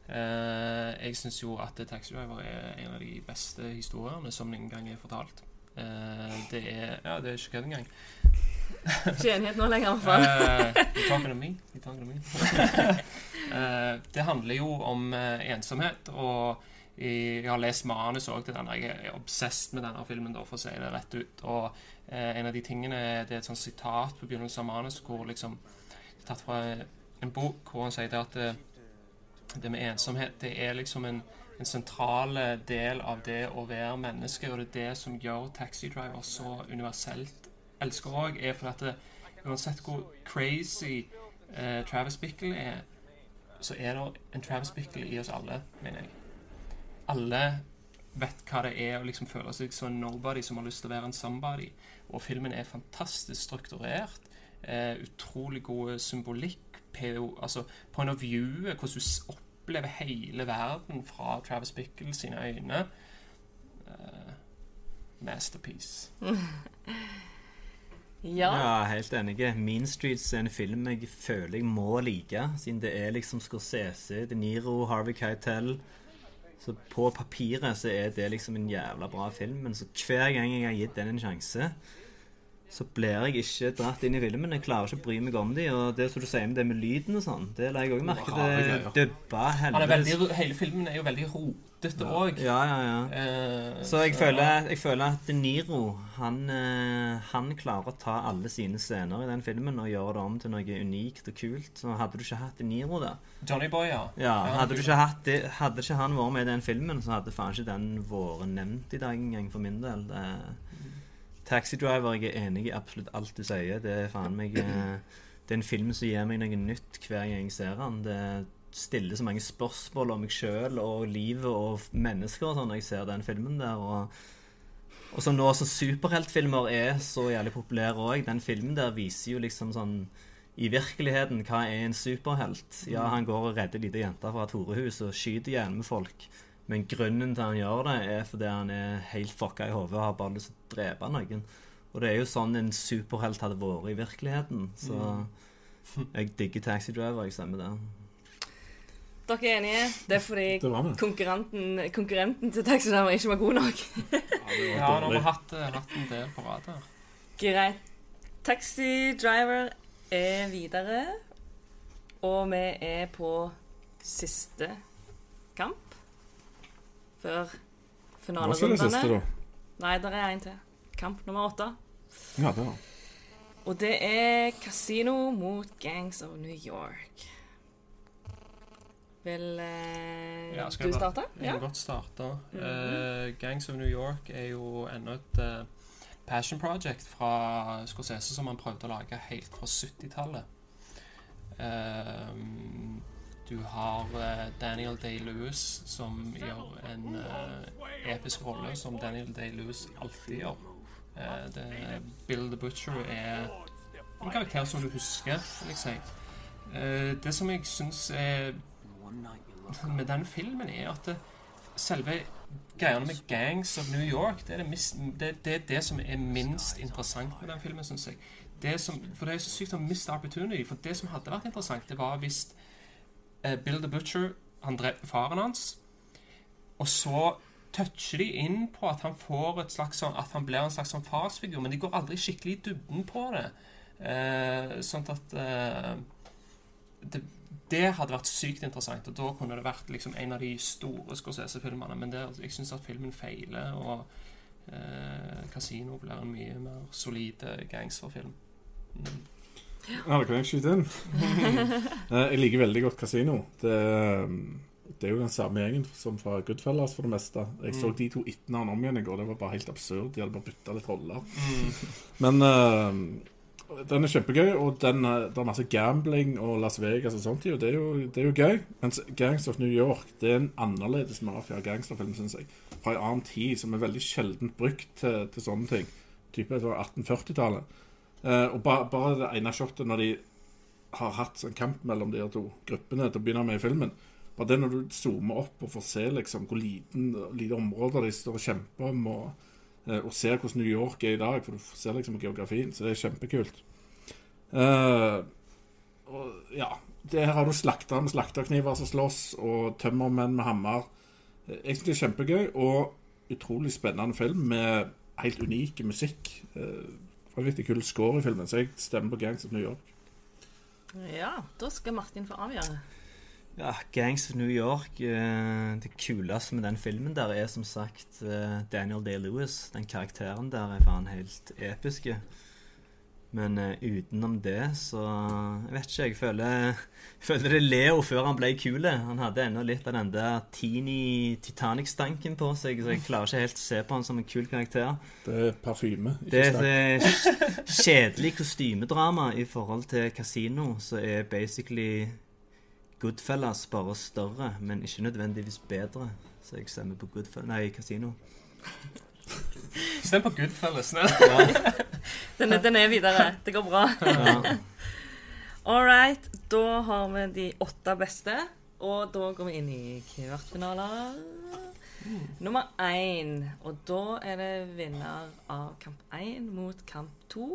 Eh, jeg syns jo at Taxi Driver er en av de beste historiene som noen gang er fortalt. Eh, det er Ja, det er ikke kødd engang. Ikke enighet nå lenger, i hvert fall. Eh, det handler jo om eh, ensomhet, og jeg har lest manus òg til denne. Jeg er obsessed med denne filmen, da, for å si det rett ut. Og eh, en av de tingene Det er et sånt sitat på begynnelsen av manus hvor liksom det er tatt fra en bok hvor han sier det at det, det med ensomhet det er liksom en, en sentral del av det å være menneske, og det er det som gjør Taxi Driver så universelt elsker òg, er fordi at det, uansett hvor crazy eh, Travis Bickle er, så er det en Travis Bickle i oss alle, mener jeg. Alle vet hva det er å liksom føle seg som nobody som har lyst til å være en somebody. Og filmen er fantastisk strukturert. Eh, utrolig god symbolikk. PO, altså point of view, hvordan du opplever hele verden fra Travis Bickle sine øyne. Eh, masterpiece. Ja. Ja, helt enig. Mean Streets er en film jeg føler jeg må like, siden det er liksom Scorsese, De Niro, Harvey Keitel. Så på papiret så er det liksom en jævla bra film, men så hver gang jeg har gitt den en sjanse, så blir jeg ikke dratt inn i filmen. Jeg klarer ikke å bry meg om de, og det som du sier med det med lyden og sånn, det la jeg òg merke til. greier. Dubba veldig, hele filmen er jo veldig rotete òg. Ja, ja, ja. Eh, Så jeg føler, jeg føler at De Niro han, eh, han klarer å ta alle sine scener i den filmen og gjøre det om til noe unikt og kult. Så hadde du ikke hatt De Niro der Johnny Boy, ja. ja, Hadde du ikke hatt det, Hadde ikke han vært med i den filmen, så hadde faen ikke den vært nevnt i dag engang for min del. Det, Taxi Driver, jeg er enig i absolutt alt du sier. Det er faen meg eh, Det er en film som gir meg noe nytt hver gang jeg ser den. Det stiller så mange spørsmål om meg sjøl og livet og mennesker og sånn når jeg ser den filmen der. og og så nå som superheltfilmer er så jævlig populære òg, den filmen der viser jo liksom sånn I virkeligheten, hva er en superhelt? Ja, han går og redder lita jente fra et horehus og skyter med folk. Men grunnen til han gjør det, er fordi han er helt fucka i hodet og har bare lyst til å drepe noen. Og det er jo sånn en superhelt hadde vært i virkeligheten. Så jeg digger Taxi Driver. Jeg stemmer det. Dere er enige? Det er fordi Det konkurrenten, konkurrenten til Taxi Driver ikke var god nok. Ja, nå har vi hatt, eh, hatt en del på rad her. Greit. Taxi Driver er videre, og vi er på siste kamp før finalerundene. var ikke det siste, da. Nei, der er en til. Kamp nummer åtte. Ja, det var. Og det er Casino mot Gangs of New York. Vil eh, Ja, skal du jeg bare- starte? Jeg Ja. kan godt starte. Eh, Gangs of New York er jo enda et uh, passion project fra Scorsese som han prøvde å lage helt fra 70-tallet. Eh, du har eh, Daniel Day-Lewis som gjør en eh, episk rolle, som Daniel Day-Lewis alltid gjør. Eh, det, Bill the Butcher er en karakter som du husker, vil jeg si. Det som jeg syns er med den filmen, er at selve greiene med Gangs of New York, det er det, mis, det, det, det som er minst interessant med den filmen, syns jeg. Det som, for det er så sykt å miste opportunity. For det som hadde vært interessant, det var hvis Bill the Butcher han dreper faren hans, og så toucher de inn på at han får et slags sånn, at han blir en slags sånn farsfigur, men de går aldri skikkelig i dybden på det. Eh, sånn at eh, det, det hadde vært sykt interessant, og da kunne det vært liksom en av de store Scorsese-filmene. Men det, jeg syns at filmen feiler, og eh, Casino blir en mye mer solid eh, gangsterfilm. Mm. Ja, det kan jeg skyte inn. Eh, jeg liker veldig godt Casino. Det, er- det er jo den samme gjengen som fra Goodfellas for det meste. Jeg så de to etter hverandre om igjen i går. Det var bare helt absurd. De hadde bare bytta litt roller. Men uh, den er kjempegøy, og den, eh, det er masse gambling og Las Vegas og sånt. i, Og det er jo, det er jo gøy. Mens Gangs of New York det er en annerledes mafia-gangsterfilm, syns jeg. Fra en annen tid som er veldig sjeldent brukt til, til sånne ting. Type 1840-tallet. Eh, og ba, bare det ene shotet når de har hatt sånn kamp mellom de to gruppene til å begynne med i filmen. Bare det når du zoomer opp og får se liksom hvor liten, lite områder de står og kjemper om, og, eh, og ser hvordan New York er i dag, for du ser liksom geografien, så det er kjempekult. Uh, og ja, det her har du slaktere med slakterkniver som slåss, og tømmermenn med hammer. Egentlig kjempegøy, og utrolig spennende film med helt unik musikk. Eh, vanvittig kul score i filmen, så jeg stemmer på Gangs of New York. Ja, da skal Martin få avgjøre. Ja, Gangs of New York eh, Det kuleste med den filmen der er som sagt eh, Daniel Day-Lewis. Den karakteren der er faen helt episke. Men uh, utenom det, så Jeg vet ikke. Jeg føler, føler det Leo før han ble kul. Han hadde ennå litt av den der teeny Titanic-stanken på seg, så jeg klarer ikke helt å se på han som en kul karakter. Det er parfyme. ikke Det er stank. et kjedelig kostymedrama i forhold til Casino, så er basically Goodfellas bare større, men ikke nødvendigvis bedre. Så jeg stemmer på Goodfellas Nei, Casino. Stem på Goodfellas. Nei. Den, er- den er videre. Det går bra. Ja. All right. Da har vi de åtte beste, og da går vi inn i kvartfinaler. Nummer én. Og da er det vinner av kamp én mot kamp to.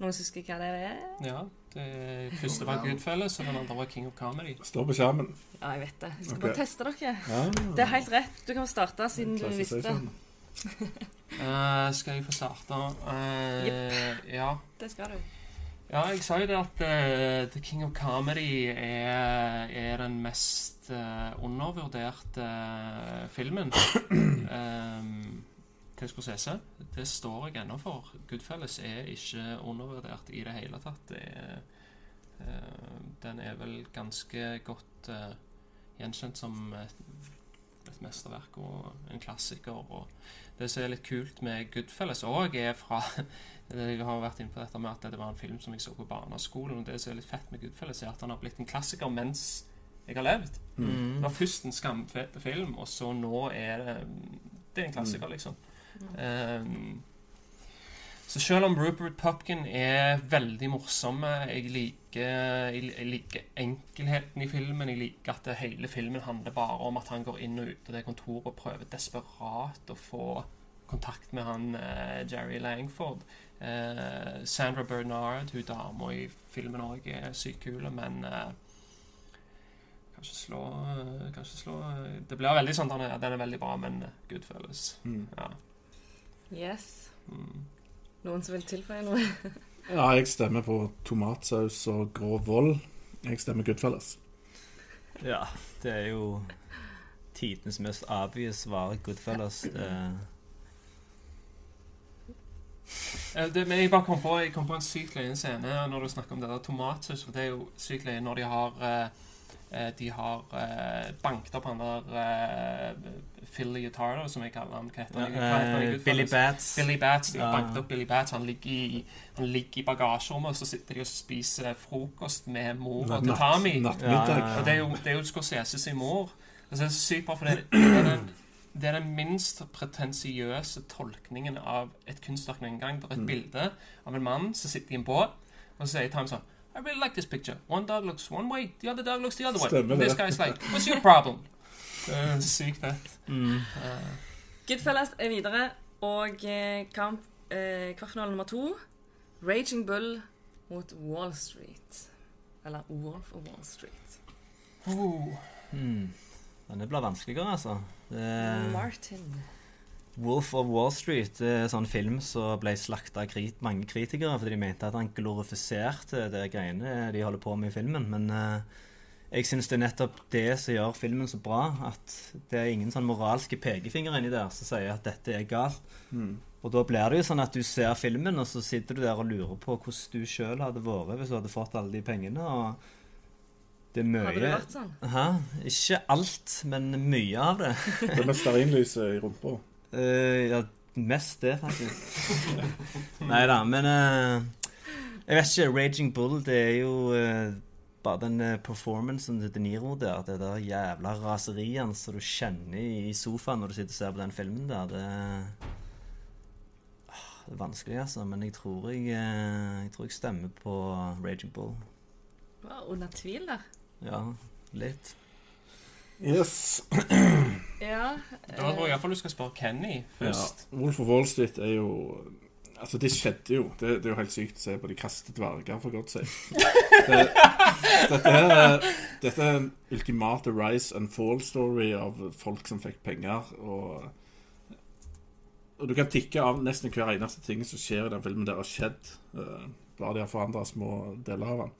Noen som husker hva det er? Ja, det første var Goodfellas, og den andre var King of Comedy. Står på skjermen. Ja, jeg vet det. Jeg skal Ok. bare teste dere. Ja, Det er helt rett. Du kan starte siden du visste det. Eh, skal jeg få starte? Eh, Ja. Det skal du. Ja, jeg sa jo det at uh, The King of Comedy er, er den mest undervurderte filmen um, til Scorsese. Det står jeg ennå for. Goodfellas er ikke undervurdert i det hele tatt. Det er, den er vel ganske godt gjenkjent som et, et mesterverk og en klassiker. Og det som er litt kult med Goodfellas òg, er fra jeg har vært inne på dette med at det var en film som jeg så på barneskolen. og Det som er litt fett med Goodfellas, er at han har blitt en klassiker mens jeg har levd. Det var først en skamfet film, og så nå er det Det er en klassiker, liksom. Um, så selv om Rupert Pupkin er veldig morsom Jeg liker, jeg liker enkelheten i filmen. Jeg liker at hele filmen handler bare om at han går inn og ut av det kontoret og prøver desperat å få kontakt med han eh, Jerry Langford. Eh, Sandra Bernard, hun dama i filmen òg, er sykt kul, men eh, Kanskje slå, eh, kanskje slå eh, Det blir veldig sånn den er, den er veldig bra, men good Goodfellas. Mm. Ja. Yes. Mm. Noen som vil tilføye noe? Ja, jeg stemmer på tomatsaus og grov vold. Jeg stemmer Goodfellas. Ja, det er jo tidenes mest obvious svar, Goodfellas. Det, Det, men jeg bare kom på, jeg kom på en sykt løyen scene når du snakker om det der tomatsaus. For det er jo sykt løyen når de har eh, eh, De har eh, banket opp han der Philly Utardo, som jeg kaller han. Hva heter han? Eh, Goodfellas? Billy Bats. Billy Bats. De har banket opp Billy Bats. Han ligger i, han ligger i bagasjerommet, og så sitter de og spiser frokost med mor til Tami. Ja, ja, Og det er jo, det er jo Scorsese sin mor. Altså, det er så sykt bra, for det, det, er den, det er den minst pretensiøse tolkningen av et kunstverk noen gang. Det er et bilde av en mann som sitter i en båt, og så sier Time sånn I really like this picture. One dog looks one way, the other dog looks the other way. Stemmer And this guy's like, what's your problem? Det er sykt fett. Mm. Eh, Goodfellas er videre, og eh, kamp eh, kvartfinale nummer to. Raging Bull mot Wall Street. Eller Wolf of Wall Street. oh. Hmm. Denne blir vanskeligere, altså. Det, Martin. Wolf of Wall Street det er en sånn film som ble slakta av krit mange kritikere fordi de mente at han glorifiserte det greiene de holder på med i filmen. Men eh, jeg syns det er nettopp det som gjør filmen så bra. At det er ingen sånn moralske pekefinger inni der som sier at dette er galt. Og da blir det jo sånn at du ser filmen, og så sitter du der og lurer på hvordan du sjøl hadde vært hvis du hadde fått alle de pengene. og det er mye Hadde det vært sånn? Hæ? Ikke alt, men mye av det. Det er med stearinlyset i rumpa. Uh, ja, mest det, faktisk. Nei da, men uh, Jeg vet ikke. Raging Bull, det er jo eh, bare den eh, performancen til De Niro der. Det der jævla raseriet som du kjenner i sofaen når du sitter og ser på den filmen der. Det, Ah, det er vanskelig, altså. Men jeg tror jeg, eh, jeg, tror jeg stemmer på Raging Bull. Wow, under tvil da. Ja, litt. Yes. Ja. Da tror jeg iallfall du skal spørre Kenny Ja. først. Wolf of Wall Street er jo Altså, det skjedde jo. Det, det er jo helt sykt å se på de kastet dverger, for godt si. Det, dette, er- dette er en ultimate rise and fall-story av folk som fikk penger, og og du kan tikke av nesten hver eneste ting som skjer i den filmen der har skjedd. eh, bare de har forandra små deler av den.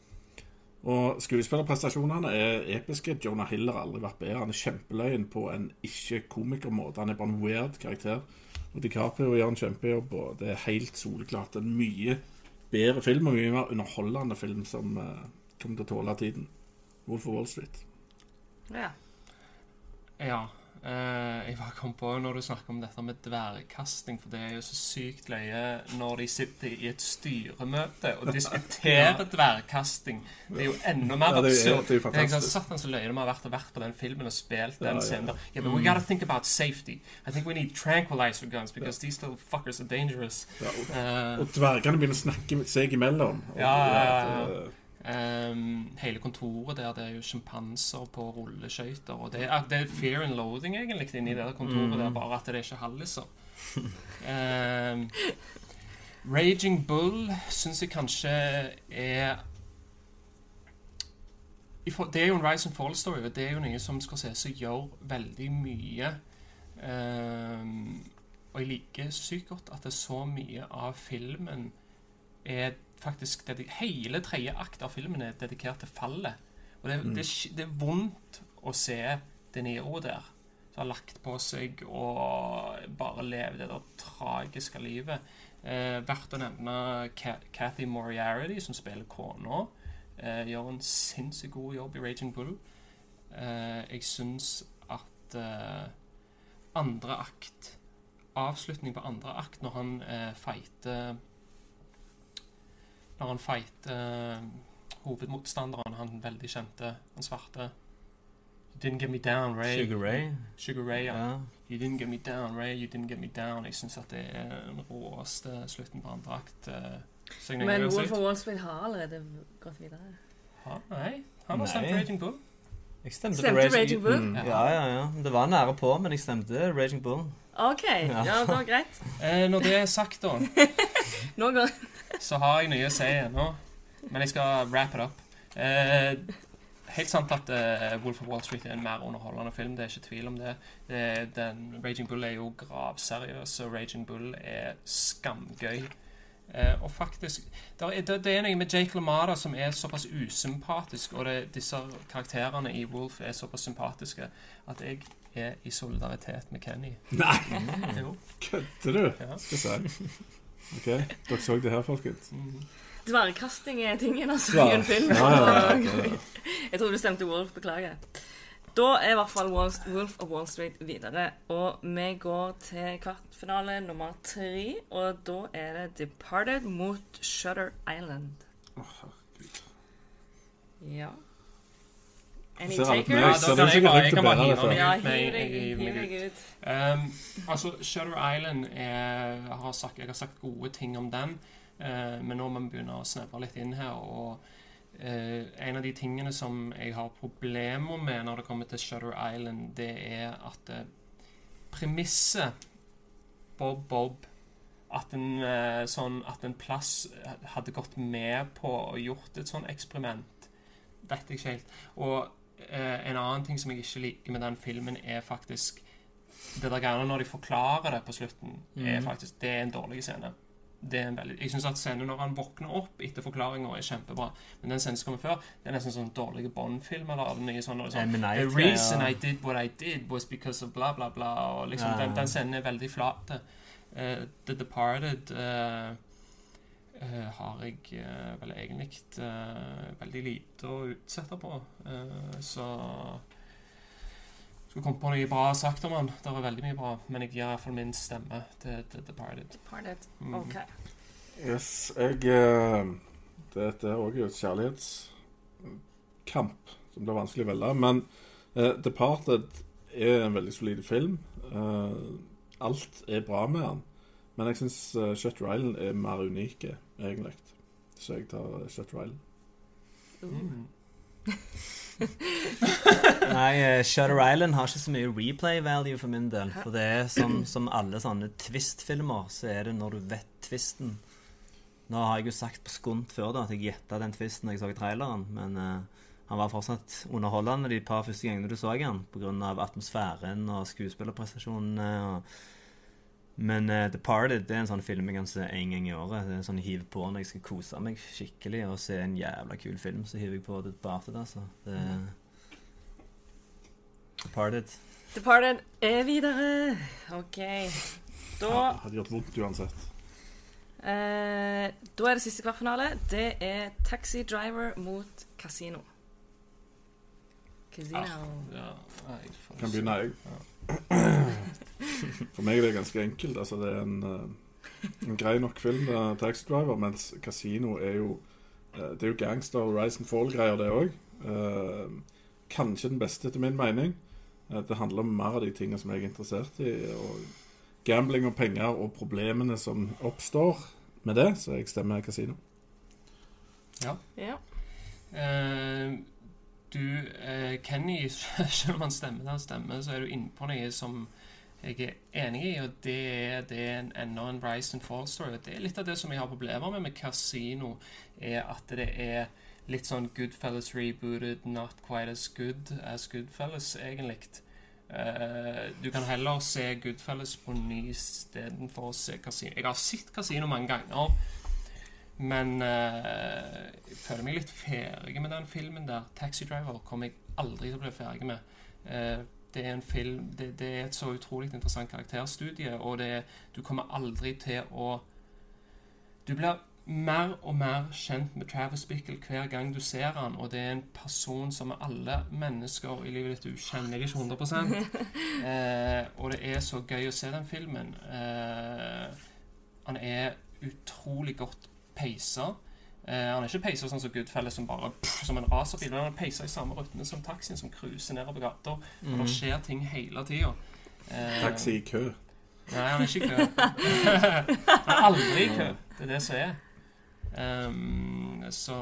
Og skuespillerprestasjonene er episke. Jonah Hill har aldri vært bedre. Han er kjempeløyen på en ikke-komikermåte. Han er bare en weird karakter. Og DiCaprio gjør en kjempejobb, og det er helt soleklart en mye bedre film og mye mer underholdende film som uh, kommer til å tåle tiden. Wolf of Wall Street. Ja. Ja. Eh, jeg bare kom på når du snakker om dette med dvergkasting, for det er jo så sykt løye når de sitter i et styremøte og diskuterer dvergkasting. Det er jo enda mer Ja, det absurd. det er Det er ikke sant, fantastisk. Satan så løye de har vært og vært på den filmen og spilt den Ja, ja. scenen. der. Yeah, but we gotta think about safety. I think we need tranquilizer guns because these little fuckers are dangerous. Ja, og, uh, og dvergene begynner å snakke seg imellom. Og Ja, ja, ja, Ehm, hele kontoret der, det er jo sjimpanser på rulleskøyter. Og det er, det er fear and loathing egentlig inni det kontoret der, bare at det er ikke halliser. Um, Raging Bull syns jeg kanskje er Det er jo en Rise and Fall-story, og det er jo noe som Scorsese gjør veldig mye. Um, og jeg liker sykt godt at det er så mye av filmen er faktisk Hele tredje akt av filmen er dedikert til fallet. Og det, det, er det er vondt å se De Niro der, som har lagt på seg og bare lever det der tragiske livet. Eh, verdt å nevne Cathy Moriarty, som spiller kona. Eh, gjør en sinnssykt god jobb i Raging Bull. Eh, jeg syns at eh, andre akt Avslutning på andre akt, når han eh, fighter Når han fighter eh, hovedmotstanderen, han veldig kjente, han svarte You didn't get me down, Ray. Sugar Ray. Sugar Ray, ja. Yeah. You didn't get me down, Ray. You didn't get me down. Jeg syns at det er den råeste slutten på andre akt. Uh, Men Wolf of Wall Street har allerede gått videre. Ha, nei, han har stemt Raging Bull. Jeg stemte, stemte Raging, Raging Bull? Mm. Ja, ja, ja. Det var nære på, men jeg stemte Raging Bull. OK, ja, Ja. det var greit. Eh, når det er sagt, da, Nå ganger. så har jeg nye å si ennå. Men jeg skal wrap it up. Eh, helt sant at eh, Wolf of Wall Street er en mer underholdende film. Det er ikke tvil om det. det den, Raging Bull er jo gravseriøs, og Raging Bull er skamgøy. Eh, og faktisk der er, det, det er noe med Jake LaMada som er såpass usympatisk, og det, disse karakterene i Wolf er såpass sympatiske at jeg er i solidaritet med Kenny. Nei, Mm. kødder du? Ja. Skal jeg si. OK, dere så det her, folkens. Mhm. Dvergkasting er tingen, altså, i en film. Ja, ja, ja. Jeg tror du stemte Wolf, beklager. Da er i hvert fall Wolf of Wall Street videre. Og vi går til kvartfinale nummer tre, og da er det Departed mot Shutter Island. Ja. Any Ser alt takers? meg, Ja, så da det kan er jeg riktig kan å bare bære dette. Ja, ut med- hiv deg, hiv deg ut. Um, altså, Shutter Island er, jeg har sagt, Jeg har sagt gode ting om den, uh, men nå må vi begynne å snevre litt inn her. Og uh, en av de tingene som jeg har problemer med når det kommer til Shutter Island, det er at uh, premisset Bob Bob at en, eh, sånn, at en plass hadde gått med på og gjort et sånn eksperiment. Vet jeg ikke helt. Og eh, en annen ting som jeg ikke liker med den filmen, er faktisk det der greiene når de forklarer det på slutten, er faktisk, det er en dårlig scene. Det er en veldig, jeg synes at scenen når han våkner opp etter forklaringen er kjempebra. Men den scenen som kommer før, det er nesten sånn dårlige Bond-film. Eller noe nye sånne sånn. Night, The reason. I did what I did was because of bla, bla, bla. Og liksom, den, den scenen er veldig flat. Uh, The Departed uh, eh, har jeg eh, vel egentlig eh, veldig lite å utsette på. Eh, så skulle komme på noe bra sagt om han. Det er veldig mye bra, men jeg gir iallfall min stemme til The Departed. Departed. Mhm. OK. Yes, jeg eh, Dette er òg et kjærlighetskamp som blir vanskelig å velge. Men eh, Departed er en veldig solid film. Uh, alt er bra med den. Men jeg syns uh, Shutter Island er mer unike, egentlig. Så jeg tar Shutter Island. Mm. Nei, eh, Shutter Island har ikke så mye replay value for min del. For det er som, som alle sånne twist-filmer, så er det når du vet twisten. Nå har jeg jo sagt på skunt før da at jeg gjetta den twisten da jeg så traileren, men uh, han var fortsatt underholdende de par første gangene du så han, pga. atmosfæren og skuespillerprestasjonene. og Men uh, Departed det er en sånn film jeg kan se en gang i året. Det er en sånn hiv på når jeg skal kose meg skikkelig og se en jævla kul film. Så hiver jeg på Departed, altså. Det Parted. Departed. Departed er videre. OK. Da Ja, hadde gjort vondt uansett. Uh, Da er det siste kvartfinale. Det er Taxi Driver mot Casino. Casino. Ja, nei, Kan begynne, jeg. For meg er det ganske enkelt. Altså, det er en, eh, en grei nok film, uh, Tax Taxi Driver, mens Casino er jo eh, Det er jo gangster og rise and fall-greier, det òg. Kanskje den beste, etter min mening. Eh, Det handler om mer av de tingene som jeg er interessert i. Og gambling og penger og problemene som oppstår med det, så jeg stemmer Casino. Ja. Eh, du, eh, Kenny, selv om han stemmer der han stemmer, så er du inne på noe som jeg er enig i, og det er, det en, enda en rise and fall story. Og det er litt av det som jeg har problemer med med Casino, er at det er litt sånn Goodfellas rebooted, not quite as good as Goodfellas, egentlig. Eh, du kan heller se Goodfellas på ny istedenfor å se Casino. Jeg har sett Casino mange ganger. Men uh, jeg føler meg litt ferdig med den filmen der. 'Taxi Driver' kommer jeg aldri til å bli ferdig med. Uh, det er en film det, det er et så utrolig interessant karakterstudie, og det, er- du kommer aldri til å Du blir mer og mer kjent med Travis Bickle hver gang du ser han, og det er en person som alle mennesker i livet ditt Du kjenner ikke 100 eh, Og det er så gøy å se den filmen. Eh, han er utrolig godt peisa. Uh, han er ikke peisa sånn som Goodfellas, som bare pff, som en racerbil. Han er peisa i samme rytme som taxien, som cruiser nedover gata. Og det skjer ting hele tida. Uh, Taxi i kø. Nei, han er ikke i kø. han er aldri i kø. Det er det som er. Um, så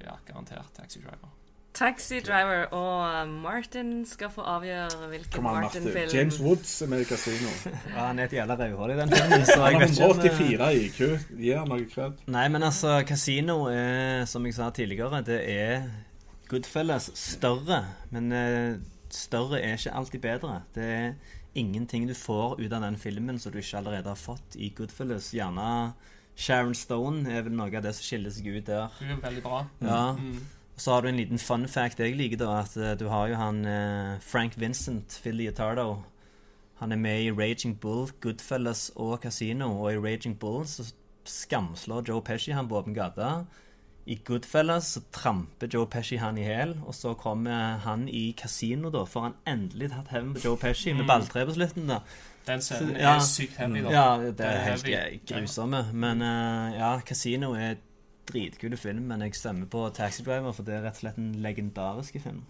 ja, garantert Taxi Driver. Taxi Driver og Martin skal få avgjøre hvilken. Martin-film James Woods er med i Casino. Ja, han er et jævla rødhål i den filmen, så Han jeg har vet ikke om, eh, 184 i IQ. Gi ham noe kred? Nei, men altså, Casino er, som jeg sa tidligere, det er Goodfellas større. Men eh, større er ikke alltid bedre. Det er ingenting du får ut av den filmen som du ikke allerede har fått i Goodfellas. Gjerne Sharon Stone er vel noe av det som skiller seg ut der. Hun er veldig bra. Ja. Mm. Så har du en liten fun fact jeg liker, da. At eh, du har jo han eh, Frank Vincent, Phil Leotardo. Han er med i Raging Bull, Goodfellas og Casino. Og i Raging Bull så skamslår Joe Pesci han på åpen gate. I Goodfellas så tramper Joe Pesci han i hæl, og så kommer han i Casino, da. Får han endelig tatt hevn på Joe Pesci med balltre på slutten, da. Den scenen ja. er sykt heavy, da. Ja, det Det er er helt grusomme. Men uh, ja, Casino er dritkule film, men jeg stemmer på Taxi Driver, for det er rett og slett en legendarisk film.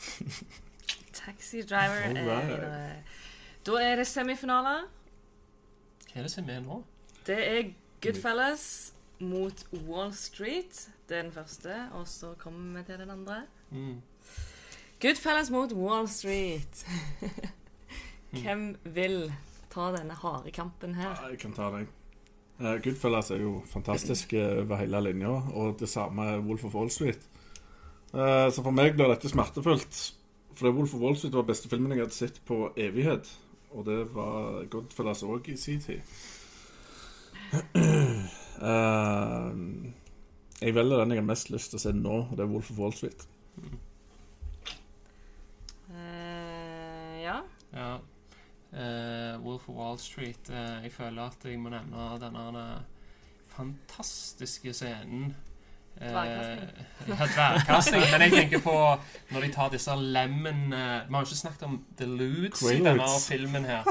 Taxi Driver er right. Da er det semifinaler. Hva er det som er nå? Det er Goodfellas mot Wall Street. Det er den første, og så kommer vi til den andre. Mm. Goodfellas mot Wall Street. Hvem vil ta denne harde kampen her? Jeg kan ta deg. Uh, Goodfellas er jo fantastisk eh, over hele linja, og det samme er Wolf of Wall Street. Eh, så for meg blir dette smertefullt. For det Wolf of Wall Street var beste filmen jeg hadde sett på evighet. Og det var Goodfellas òg i sin tid. Eh, jeg velger den jeg har mest lyst til å se nå, og det er Wolf of Wall Street. Eh, ja. Ja. Eh, Wolf of Wall Street. Uh, jeg føler at jeg må nevne denne fantastiske scenen. Eh, Dvergkasting. ja, dvergkasting. Men jeg tenker på når de tar disse lemon uh, Vi har jo ikke snakket om deludes i denne filmen her.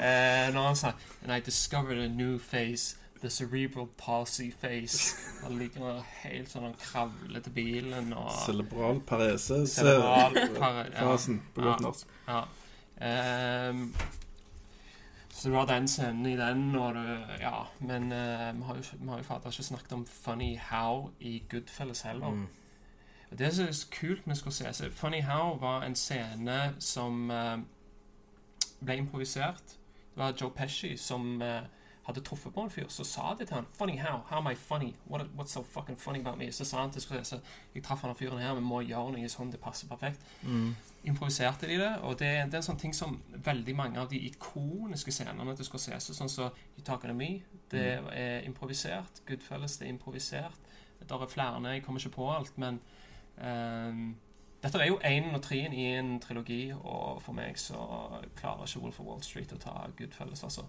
Uh, når han sa And I discovered a new face. The cerebral palsy face. Han ligger helt sånn og kravler til bilen og Cerebral parese. Cerebral pare- ja. På godt Ja. norsk. Ja. Ehm, så du har den scenen i den, og du Ja, men eh, vi har jo, vi har jo fader ikke snakket om Funny How i Goodfellas heller. Mm. Det som er så kult med Scorsese Funny How var en scene som eh, ble improvisert. Det var Joe Pesci som eh, hadde truffet på en fyr, så sa de til han Funny how? How am I funny? What, what's so fucking funny about me? Så sa han til Scorsese Jeg traff han fyren her, vi må gjøre noe sånn det passer perfekt. Improviserte de det, og det, det er en sånn ting som veldig mange av de ikoniske scenene til Scorsese, sånn som You Talk to Me, det er improvisert. Goodfellas, det er improvisert. Det er flere, jeg kommer ikke på alt, men um, dette er jo én og treen i en trilogi, og for meg så klarer ikke Wolf of Wall Street å ta Goodfellas, altså.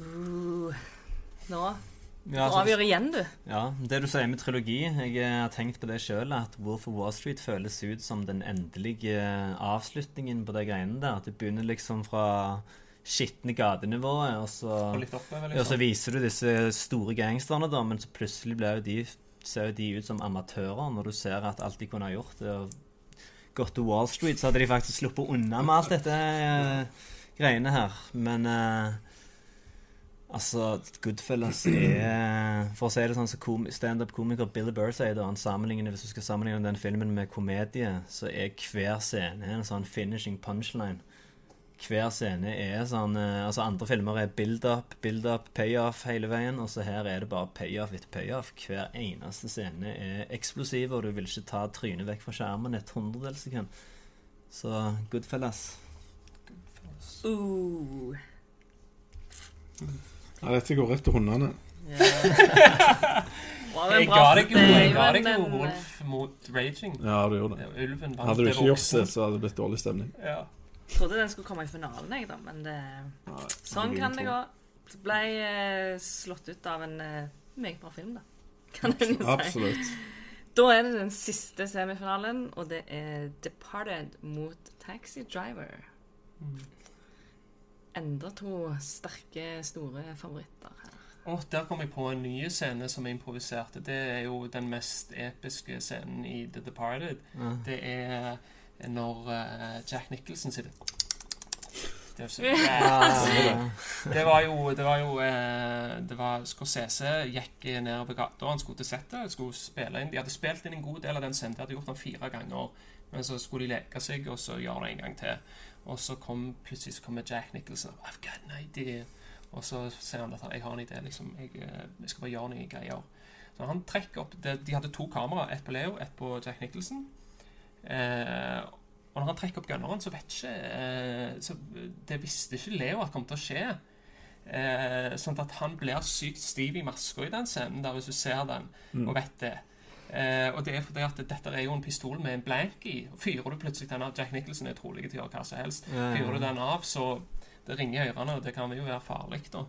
Uh, nå Ja, altså, så- avgjør igjen, du. Ja, det du sier med trilogi Jeg eh, har tenkt på det sjøl, at Wolf of Wall Street føles ut som den endelige eh, avslutningen på de greiene der. At det begynner liksom fra skitne gatenivået, og så, Og oppover, ja, så liksom. viser du disse store gangsterne, da, men så plutselig blir jo de, ser jo de ut som amatører når du ser at alt de kunne ha gjort, er gått til Wall Street, så hadde de faktisk sluppet unna med alt dette eh, greiene her. Men eh, Altså, Goodfellas er For å si det sånn som kom, standup-komiker Billy Burr sier det, han sammenligner, hvis du skal sammenligne den filmen med komedie, så er hver scene en sånn finishing punchline. Hver scene er sånn eh, Altså, andre filmer er build-up, build-up, payoff hele veien, og så her er det bare payoff etter payoff. Hver eneste scene er eksplosiv, og du vil ikke ta trynet vekk fra skjermen et hundredels sekund. Så Goodfellas. Uh. Ja, dette går rett til hundene. Jeg ga deg jo, jeg ga deg jo Wolf mot Raging. Ja, du gjorde det. Ulven vant. Hadde du ikke gjort det, så hadde det blitt dårlig stemning. Ja. Jeg trodde den skulle komme i finalen, jeg, da, men det, sånn kan det gå. Så ble jeg slått ut av en eh, meget bra film, da. Kan en jo si. Absolutt. Da er det den siste semifinalen, og det er Departed mot Taxi Driver. Enda to sterke, store favoritter her. Og der kom jeg på en ny scene som jeg improviserte. Det er jo den mest episke scenen i The Departed. Det er når eh, Jack Nicholson sitter Det så ja. Det var jo, det var jo eh, det var Scorsese gikk nedover gata. Han skulle til settet, skulle spille inn. De hadde spilt inn en god del av den scenen. De hadde gjort den fire ganger. Men så skulle de leke seg, og så gjøre det en gang til. Og så kom plutselig så kommer Jack Nicholson. I've got an idea. Og så sier han at jeg har en idé. liksom, Jeg, eh, jeg skal bare gjøre noen greier. Så han trekker opp det, De hadde to kamera. Ett på Leo, ett på Jack Nicholson. Eh, og når han trekker opp gunneren, så vet ikke eh, så Det visste ikke Leo at kom til å skje. Eh, sånn at han blir sykt stiv i maska i den scenen, der hvis du ser den og vet det. Eh, og det er fordi at dette er jo en pistol med en blank i. Fyrer du plutselig den av Jack Nicholson er trolig til å gjøre hva som helst. Fyrer du den av, så det ringer i ørene, og det kan jo være farlig. da.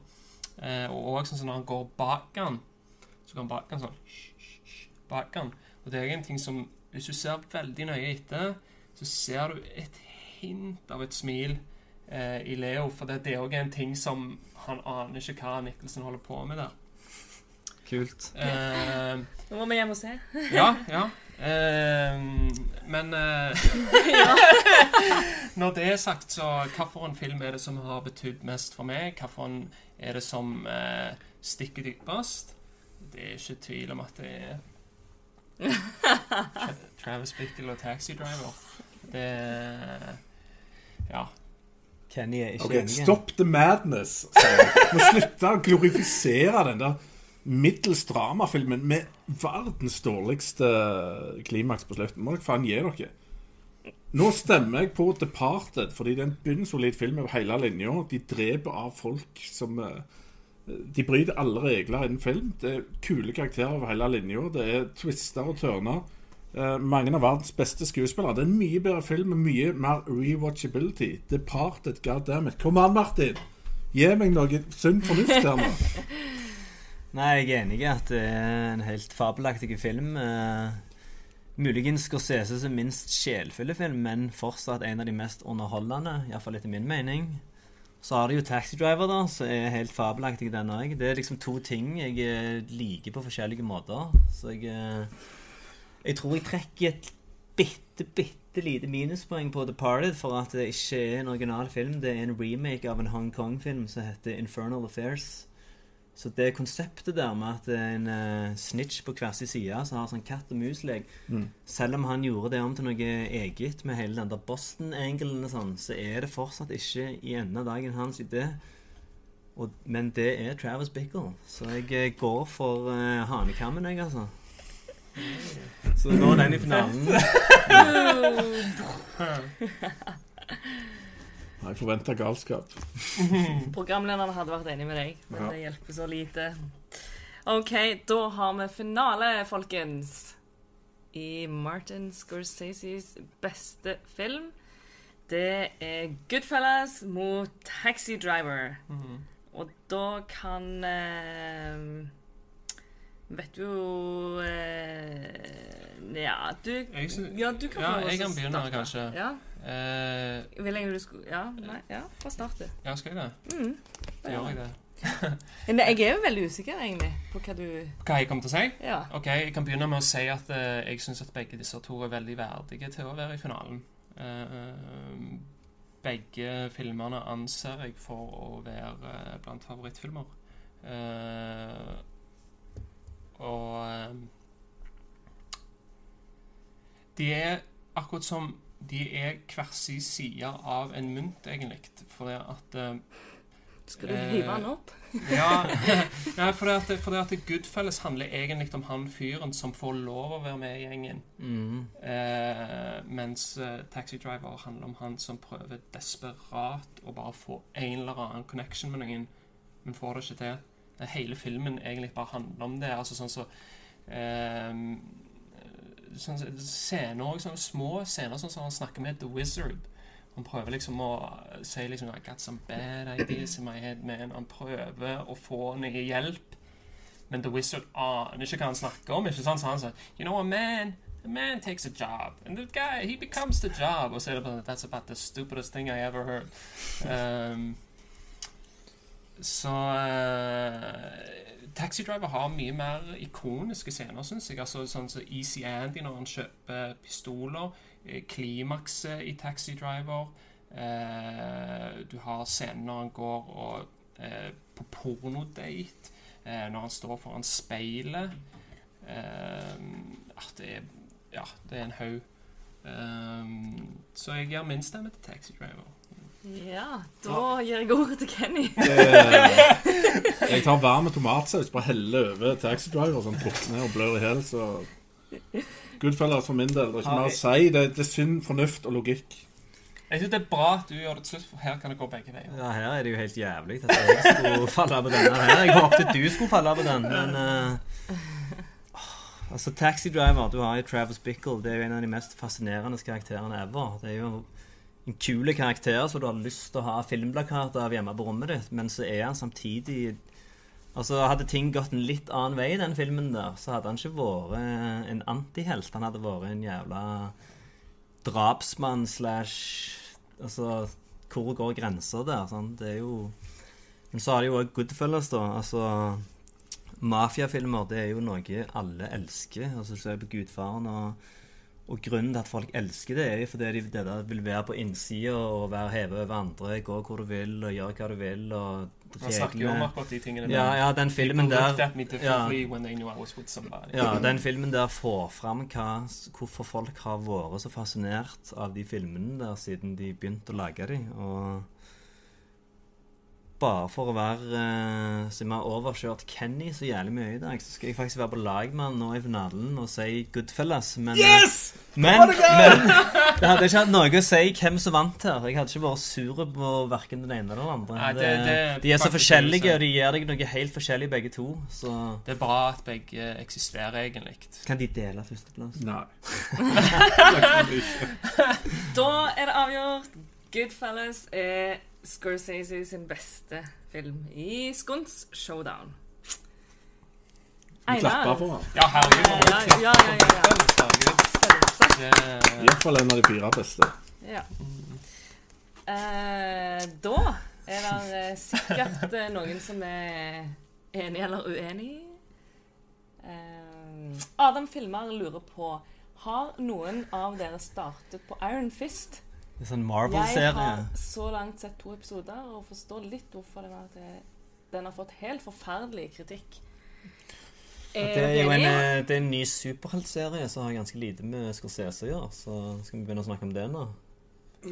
Eh, og også sånn når han går bak han, så går han bak han sånn bak han. Og det er en ting som Hvis du ser veldig nøye etter, så ser du et hint av et smil eh, i Leo. For det, det er òg en ting som han aner ikke hva Nicholson holder på med der. Kult. Eh, Nå må vi hjem og se. ja, ja. Uh, men eh, Når det er sagt, så hvilken film er det som har betydd mest for meg? Hvilken er det som stikker dypest? Det er ikke tvil om at det er Tra- Travis Bickle og Taxi Driver. Det Ja. Kenny er ikke okay, enig. Stop the madness. sier jeg. Må slutte å glorifisere den der middels dramafilmen med verdens dårligste klimaks på slutten. Må dere faen gi dere. Nå stemmer jeg på Departed, fordi det er en bunnsolid film over hele linja. De dreper av folk som eh, De bryter alle regler innen film. Det er kule karakterer over hele linja. Det er twister og tørner. Eh, mange av verdens beste skuespillere. Det er en mye bedre film med mye mer rewatchability. Departed, goddammit. Kom an, Martin! Gi meg noe sunn fornuft her nå. Nei, jeg er enig i at det er en helt fabelaktig film. Eh, muligens Scorsese sin minst sjelfulle film, men fortsatt en av de mest underholdende, iallfall etter min mening. Så har du jo Taxi Driver, da, som er helt fabelaktig, den òg. Det er liksom to ting jeg eh, liker på forskjellige måter. Så jeg eh, Jeg tror jeg trekker et bitte, bitte lite minuspoeng på The Parted for at det ikke er en original film. Det er en remake av en Hong Kong-film som heter Infernal Affairs. Så det konseptet der med at det er en uh, snitch på hver sin side som har sånn katt og mus-lek Selv om han gjorde det om til noe eget med hele den der Boston-angelen og sånn, så er det fortsatt ikke i enden av dagen hans idé. Og, men det er Travis Bickle, så jeg eh, går for uh, hanekammen, jeg, altså. Så nå er den i finalen. Jeg forventa galskap. Programlederen hadde vært enig med deg, men Ja. det hjelper så lite. OK, da har vi finale, folkens. I Martin Scorseses beste film. Det er Goodfellas mot Taxi Driver. Og da kan eh, Vet du jo eh, Ja, du Ja, du kan få ja, jeg til å kan begynne, kanskje. Ja. Eh, Vil jeg du skulle Ja, nei, ja, bare start, du. ja, skal jeg det? Mm. Da gjør jeg det. Men jeg er jo veldig usikker, egentlig, på hva du Hva jeg kommer til å si? Ja. Ok, Jeg kan begynne med å si at uh, jeg syns at begge disse to er veldig verdige til å være i finalen. Uh, begge filmene anser jeg for å være blant favorittfilmer. Uh, og De er akkurat som De er hver sin side av en mynt, egentlig. Fordi at eh, Skal du Eh, hive han opp? ja, nei, for, det at, fordi at Goodfellas handler egentlig om han fyren som får lov å være med i gjengen. Mm. Eh, mens eh, Taxi Driver handler om han som prøver desperat å bare få en eller annen connection med noen, men får det ikke til. Eh, Hele filmen egentlig bare handler om det. altså sånn så eh, sånn, så- scener, også, små scener sånn som han snakker med The Wizard. Han prøver liksom å si liksom I got some bad ideas in my head, man. Han prøver å få noe hjelp. Men The Wizard aner ikke hva han snakker om. ikke sant? Så han sier You know a man a man takes a job, and the guy he becomes the job. Og så er det bare That's about the stupidest thing I ever heard. Um, så uh, Taxi Driver har mye mer ikoniske scener, syns jeg. Altså, sånn som Easy Andy når han kjøper pistoler. eh, Klimakset i Taxi Driver. Uh, du har scenen når han går og, uh, på pornodate. Når han står foran speilet. Ah, det er Ja, det er en haug. Så jeg gir min stemme til Taxi Driver. Ja, da gir jeg ordet til Kenny. Jeg tar varm tomatsaus, bare heller over Taxi Driver, sånn drukner og blør i hjel, så Goodfellas for min del. Det er ikke mer å si. Det, det er synd, fornuft og logikk. Jeg synes det er bra at du gjør det til slutt, for her kan det gå begge veier. Ja, her er det jo helt jævlig at jeg skulle falle på denne her. Jeg håpet du skulle falle på den, men uh, Altså, Taxi Driver, du har jo Travis Bickle. Det er jo en av de mest fascinerende karakterene ever. Det er jo kule karakter som du har lyst til å ha filmplakater av hjemme på rommet ditt, men så er han samtidig Altså, Hadde ting gått en litt annen vei i den filmen, der, så hadde han ikke vært en antihelt. Han hadde vært en jævla drapsmann slash Altså, hvor går grensa der? Sånn? Det er jo Men så har de jo òg Goodfellas, da. Altså Mafiafilmer, det er jo noe alle elsker. Altså, du ser på Gudfaren og og grunnen til at folk elsker det, er jo fordi de det der vil være på innsida og være hevet over andre, gå hvor du vil og gjøre hva du vil. og Han snakker jo om akkurat de tingene Ja, ja, den filmen der somebody. ja, den filmen der får fram hva, hvorfor folk har vært så fascinert av de filmene der siden de begynte å lage dem. Og bare for å være uh, Så vi har overkjørt Kenny så jævlig mye i dag, så skal jeg faktisk være på lag med han nå i finalen og si Goodfellas. Men, yes! men, men det hadde ikke hatt noe å si hvem som vant her. Jeg hadde ikke vært sur på verken den ene eller den andre. Nei, det- det- de er så forskjellige, og de gir deg noe helt forskjellig begge to. Så Det er bra at begge eksisterer, egentlig. kan de dele førsteplass. Nei. Da er det avgjort. Goodfellas er Scorsese sin beste film i Skunts Showdown. Vi klapper for ham. Ja, herregud. Ja, ja, ja, ja, ja. Iallfall en av de fire beste. Ja. Eh, da er det eh, sikkert eh, noen som er enig eller uenig. Adam Filmer lurer på Har noen av dere startet på Iron Fist? Det er sånn Jeg Marvel-serie. har så langt sett to episoder og forstår litt hvorfor det var at det, den har fått helt forferdelig kritikk. Er Det er jo en, eh, det er en ny superheltserie som har ganske lite med Scorsese å gjøre. Så skal vi begynne å snakke om det nå.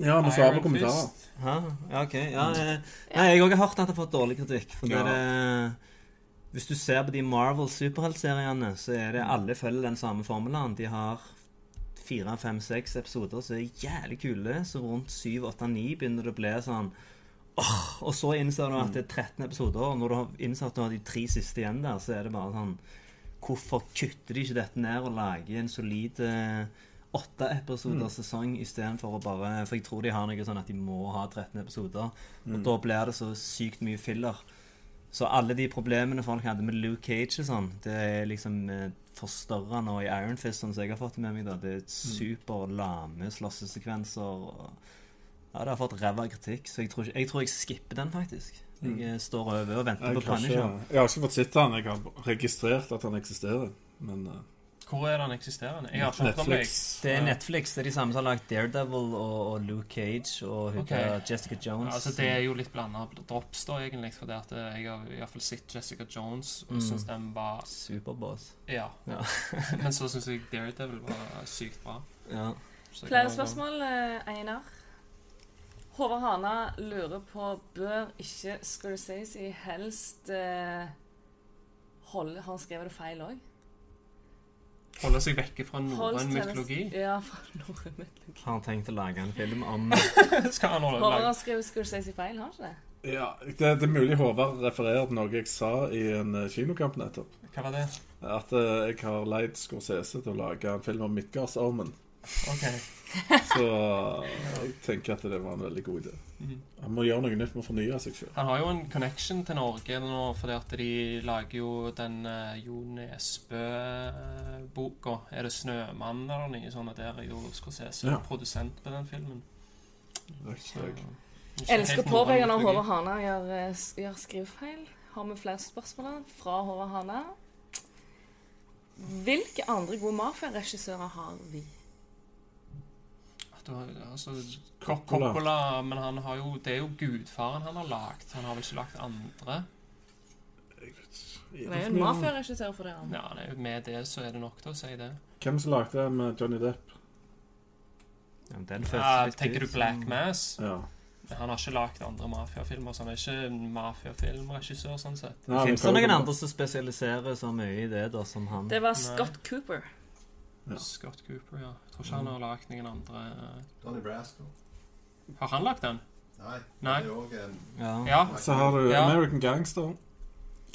Ja, vi svarer på kommentarer. Hæ? Ja, ok. Ja, jeg, nei, jeg har hørt at det har fått dårlig kritikk. For det Ja. er det, hvis du ser på de Marvel superheltseriene, så er det alle følger den samme formelen. De har fire, fem, seks episoder som er jævlig kule. Så rundt syv, åtte, ni begynner det å bli sånn åh, Og så innser du at det er 13 episoder, og når du har innsatt at du har de tre siste igjen der, så er det bare sånn Hvorfor kutter de ikke dette ned og lager en solid eh, åtte episoder sesong istedenfor å bare For jeg tror de har noe sånn at de må ha 13 episoder. Og da blir det så sykt mye filler. Så alle de problemene folk hadde med Luke Cage og sånn, det er liksom eh, forstørra nå i Iron Fist, sånn som jeg har fått med meg. da Det er super lame slåssesekvenser. Ja, det har fått ræva kritikk, så jeg tror, jeg tror jeg skipper den, faktisk. Jeg eh, står over og venter Jeg på Punisher. jeg har ikke fått sett den. Jeg har registrert at han eksisterer. Men eh, Hvor er den eksisterende? Jeg har ikke hørt det. Netflix Det er Netflix. Det er de samme som har lagd Daredevil og, og Luke Cage og okay. Jessica Jones. Altså, det er jo litt blanda drops, da, egentlig. For det at jeg har i hvert fall sett Jessica Jones og Mm. syns den var Superboss. Ja. Ja. Men så syns jeg Daredevil var sykt bra. Ja. Flere spørsmål, eh, Einar? Håvard Hana lurer på Bør ikke Scorsese helst eh, holde han skrev det feil òg? Holde seg vekke fra norrøn mytologi. Ja, fra norrøn mytologi. Har han tenkt å lage en film om Skal han holde Håvard har skrevet Scorsese feil, har han ikke det? Ja, det, det er mulig Håvard refererer til noe jeg sa i en eh, kinokamp nettopp. Hva var det? At uh, jeg har leid Scorsese til å lage en film om Midgardsormen. OK. Så eh, jeg tenker at det var en veldig god idé. Mhm. Han må gjøre noe nytt med å fornye seg selv. Han har jo en connection til Norge nå, fordi at de lager jo den uh, Jo Nesbø-boka. Er det 'Snømann' eller noe sånt? Der er jo Scorsese Ja. produsent på den filmen. Jeg Elsker å påpeke når. Håvard Hana gjør, eh, gjør skrivefeil. Har vi flere spørsmål fra Håvard Hana? Hvilke andre gode mafiaregissører har vi? Du har, altså, Coppola. Coppola. Men han har jo, det er jo gudfaren han har lagd. Han har vel ikke lagd andre? Det er jo en mafiaregissør for det. han. Ja, det er med det så er det nok til å si det. Hvem som lagde den med Johnny Depp? ja, den føles Ja, litt tenker ut du Black som- Mass? Ja. Han har ikke lagd andre mafiafilmer, så han er ikke en mafiafilmregissør sånn sett. Nei, Fins det noen andre som spesialiserer så mye i det, da, som han? Det var Nei. Scott Cooper. Ja. Scott Cooper, ja. Jeg tror ikke han har lagd noen andre Donnie Brasco. Har han lagd den? Nei. Nei. Det er også en Ja. Ja. Så har du Ja. American Gangster.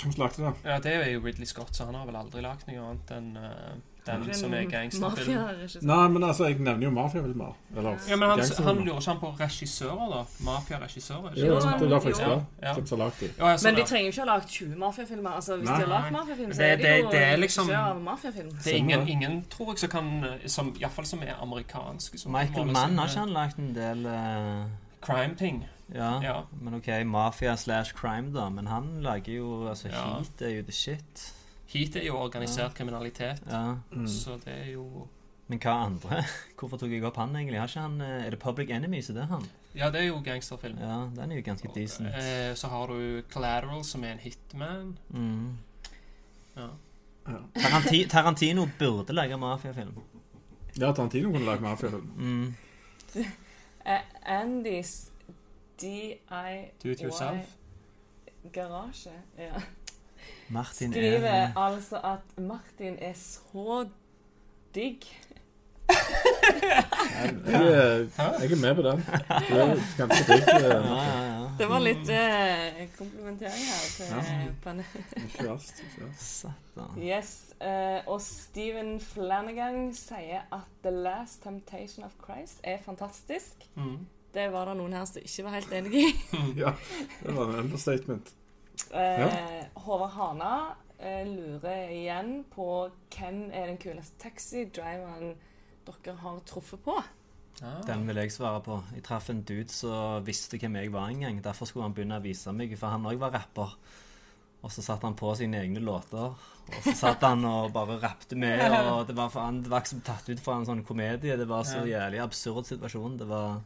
Hvem lagde den? ja, det er jo Ridley Scott, så han har vel aldri lagd noe annet enn eh, den som er gangsterfilm. Nei, men altså, jeg nevner jo mafiafilmer. Eller Ja, men han, han lurer ikke han på regissører, da? Mafiaregissører? Jo, ja, det er derfor jeg spør. Ja. Som har lagd de. Ja, Men de trenger jo ikke ha lagd 20 mafiafilmer. Altså, hvis Nei. de har lagd mafiafilm, så er de det- jo det er liksom- mafiafilm. Det er ingen, ingen tror jeg, som kan eh, som, Iallfall som er amerikanske. Som Michael Mann har ikke han lagd en del uh... Crime-ting. ja, Ja. men OK, mafia slash crime, da. Men han lager jo Altså, Ja. Heat er jo the shit. Heat er jo organisert kriminalitet, Ja. Mm. så det er jo Men hva andre? Hvorfor tok jeg opp han, egentlig? Har ikke han eh, Er det Public Enemies, er det han? Ja, det er jo gangsterfilm. Ja, den er jo ganske decent. Eh, så har du Collateral, som er en hitman. Mm. Ja. Taranti Tarantino burde lage mafiafilm. Ja, Tarantino kunne lage mafiafilm. Mm. Eh, Andys DIY Do it yourself. Garasje. Ja. Martin Skriver er altså at Martin er så digg. Jeg, er- jeg er med på den. Du er ganske digg. ja, eh, ja, ja. Det var litt eh, komplimentering her til Ja. panelet. Ikke verst. Yes. eh, og Steven Flanagan sier at The Last Temptation of Christ er fantastisk. Mm. Det var det noen her som ikke var helt enig i. Ja, det var en understatement. Eh, Håvard Hana eh, lurer igjen på hvem er den kuleste taxidriveren dere har truffet på. Ah. Den vil jeg svare på. Jeg traff en dude som visste hvem jeg var en gang. Derfor skulle han begynne å vise meg, for han òg var rapper. Og så satte han på sine egne låter. Og så satt han og bare rappte med. Og det var, faen, det var ikke som tatt ut fra en sånn komedie. Det var så jævlig absurd situasjon. Det var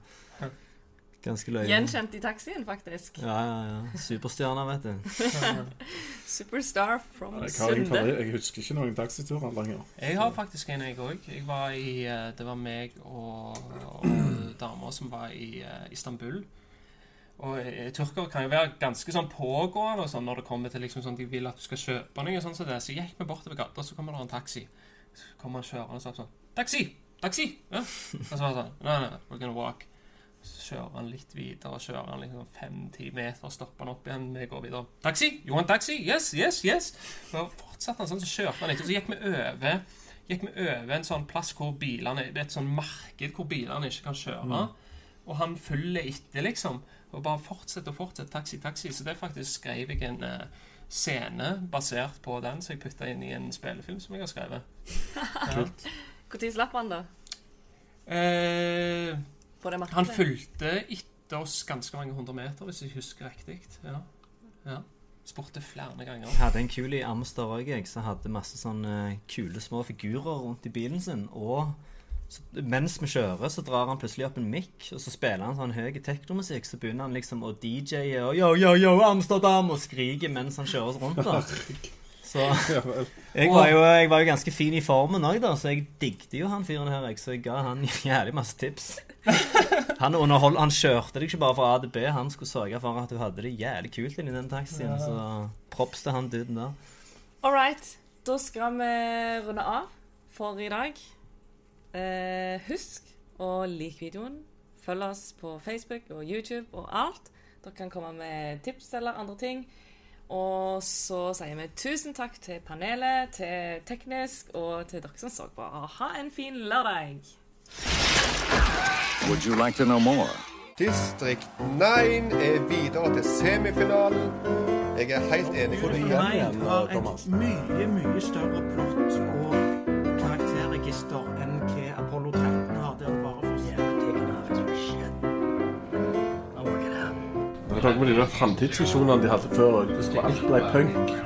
Ganske løye. Gjenkjent i taxien, faktisk. Ja, ja, ja. Superstjerner, vet du. Superstar from Jeg, Sunde. jeg husker ikke noen taxiturer lenger. Jeg har faktisk en, jeg òg. Jeg var eh, Det var meg og, og damer som var i uh, Istanbul. Og uh, turkere kan jo være ganske sånn pågående og sånn når det kommer til liksom sånn de vil at du skal kjøpe noe. sånn som det. Så gikk vi bortover gata, så kommer det en taxi. Så kommer han kjørende og sa sånn Taxi! Taxi! Ja. Og så var det sånn Nei, nei, we're gonna walk. Kjører han litt videre, kjører han liksom fem-ti meter, stopper han opp igjen, vi går videre. Taxi! You want taxi? Yes, yes, yes! Så fortsatte han sånn, så kjørte han litt. Og Så gikk vi over gikk vi over en sånn plass hvor bilene Det er et sånn marked hvor bilene ikke kan kjøre. Og han følger etter, liksom. Og bare fortsetter og fortsetter. Taxi, taxi. Så det faktisk skrev jeg en eh, scene basert på den, så jeg putta inn i en spillefilm som jeg har skrevet. Kult. Når slapp han, da? Eh, På det markedet? han fulgte etter oss ganske mange hundre meter, hvis jeg husker riktig. Ja. ja. Spurte flere ganger. Jeg hadde en kul i Amster òg, jeg, som hadde masse sånne kule små figurer rundt i bilen sin. Og så, mens vi kjører, så drar han plutselig opp en mic, og så spiller han sånn høy teknomusikk. Så begynner han liksom å DJ-e og yo, yo, yo, Amsterdam og skriker mens han kjører oss rundt. da. Så jeg var, jo, jeg var jo ganske fin i formen òg, da, så jeg digget jo han fyren her. Så jeg ga han jævlig masse tips. Han, underhold, han kjørte deg ikke bare fra A til B, han skulle sørge for at du hadde det jævlig kult inni den taxien. Så props til han duden der. All right. Da skal vi runde av for i dag. Eh, husk å like videoen. Følg oss på Facebook og YouTube og alt. Dere kan komme med tips eller andre ting. Og så sier vi tusen takk til panelet, til Teknisk og til dere som så på. Ha en fin lørdag. Would you like to know more? Distrikt 9 er videre til semifinalen. Jeg er helt enig med deg. Nine har et mye, mye større plott og karakterregister enn hva Apollo 13 har. Der det bare for Jeg er noe med de der framtidsvisjonene de hadde før. Det skulle alt ble punk.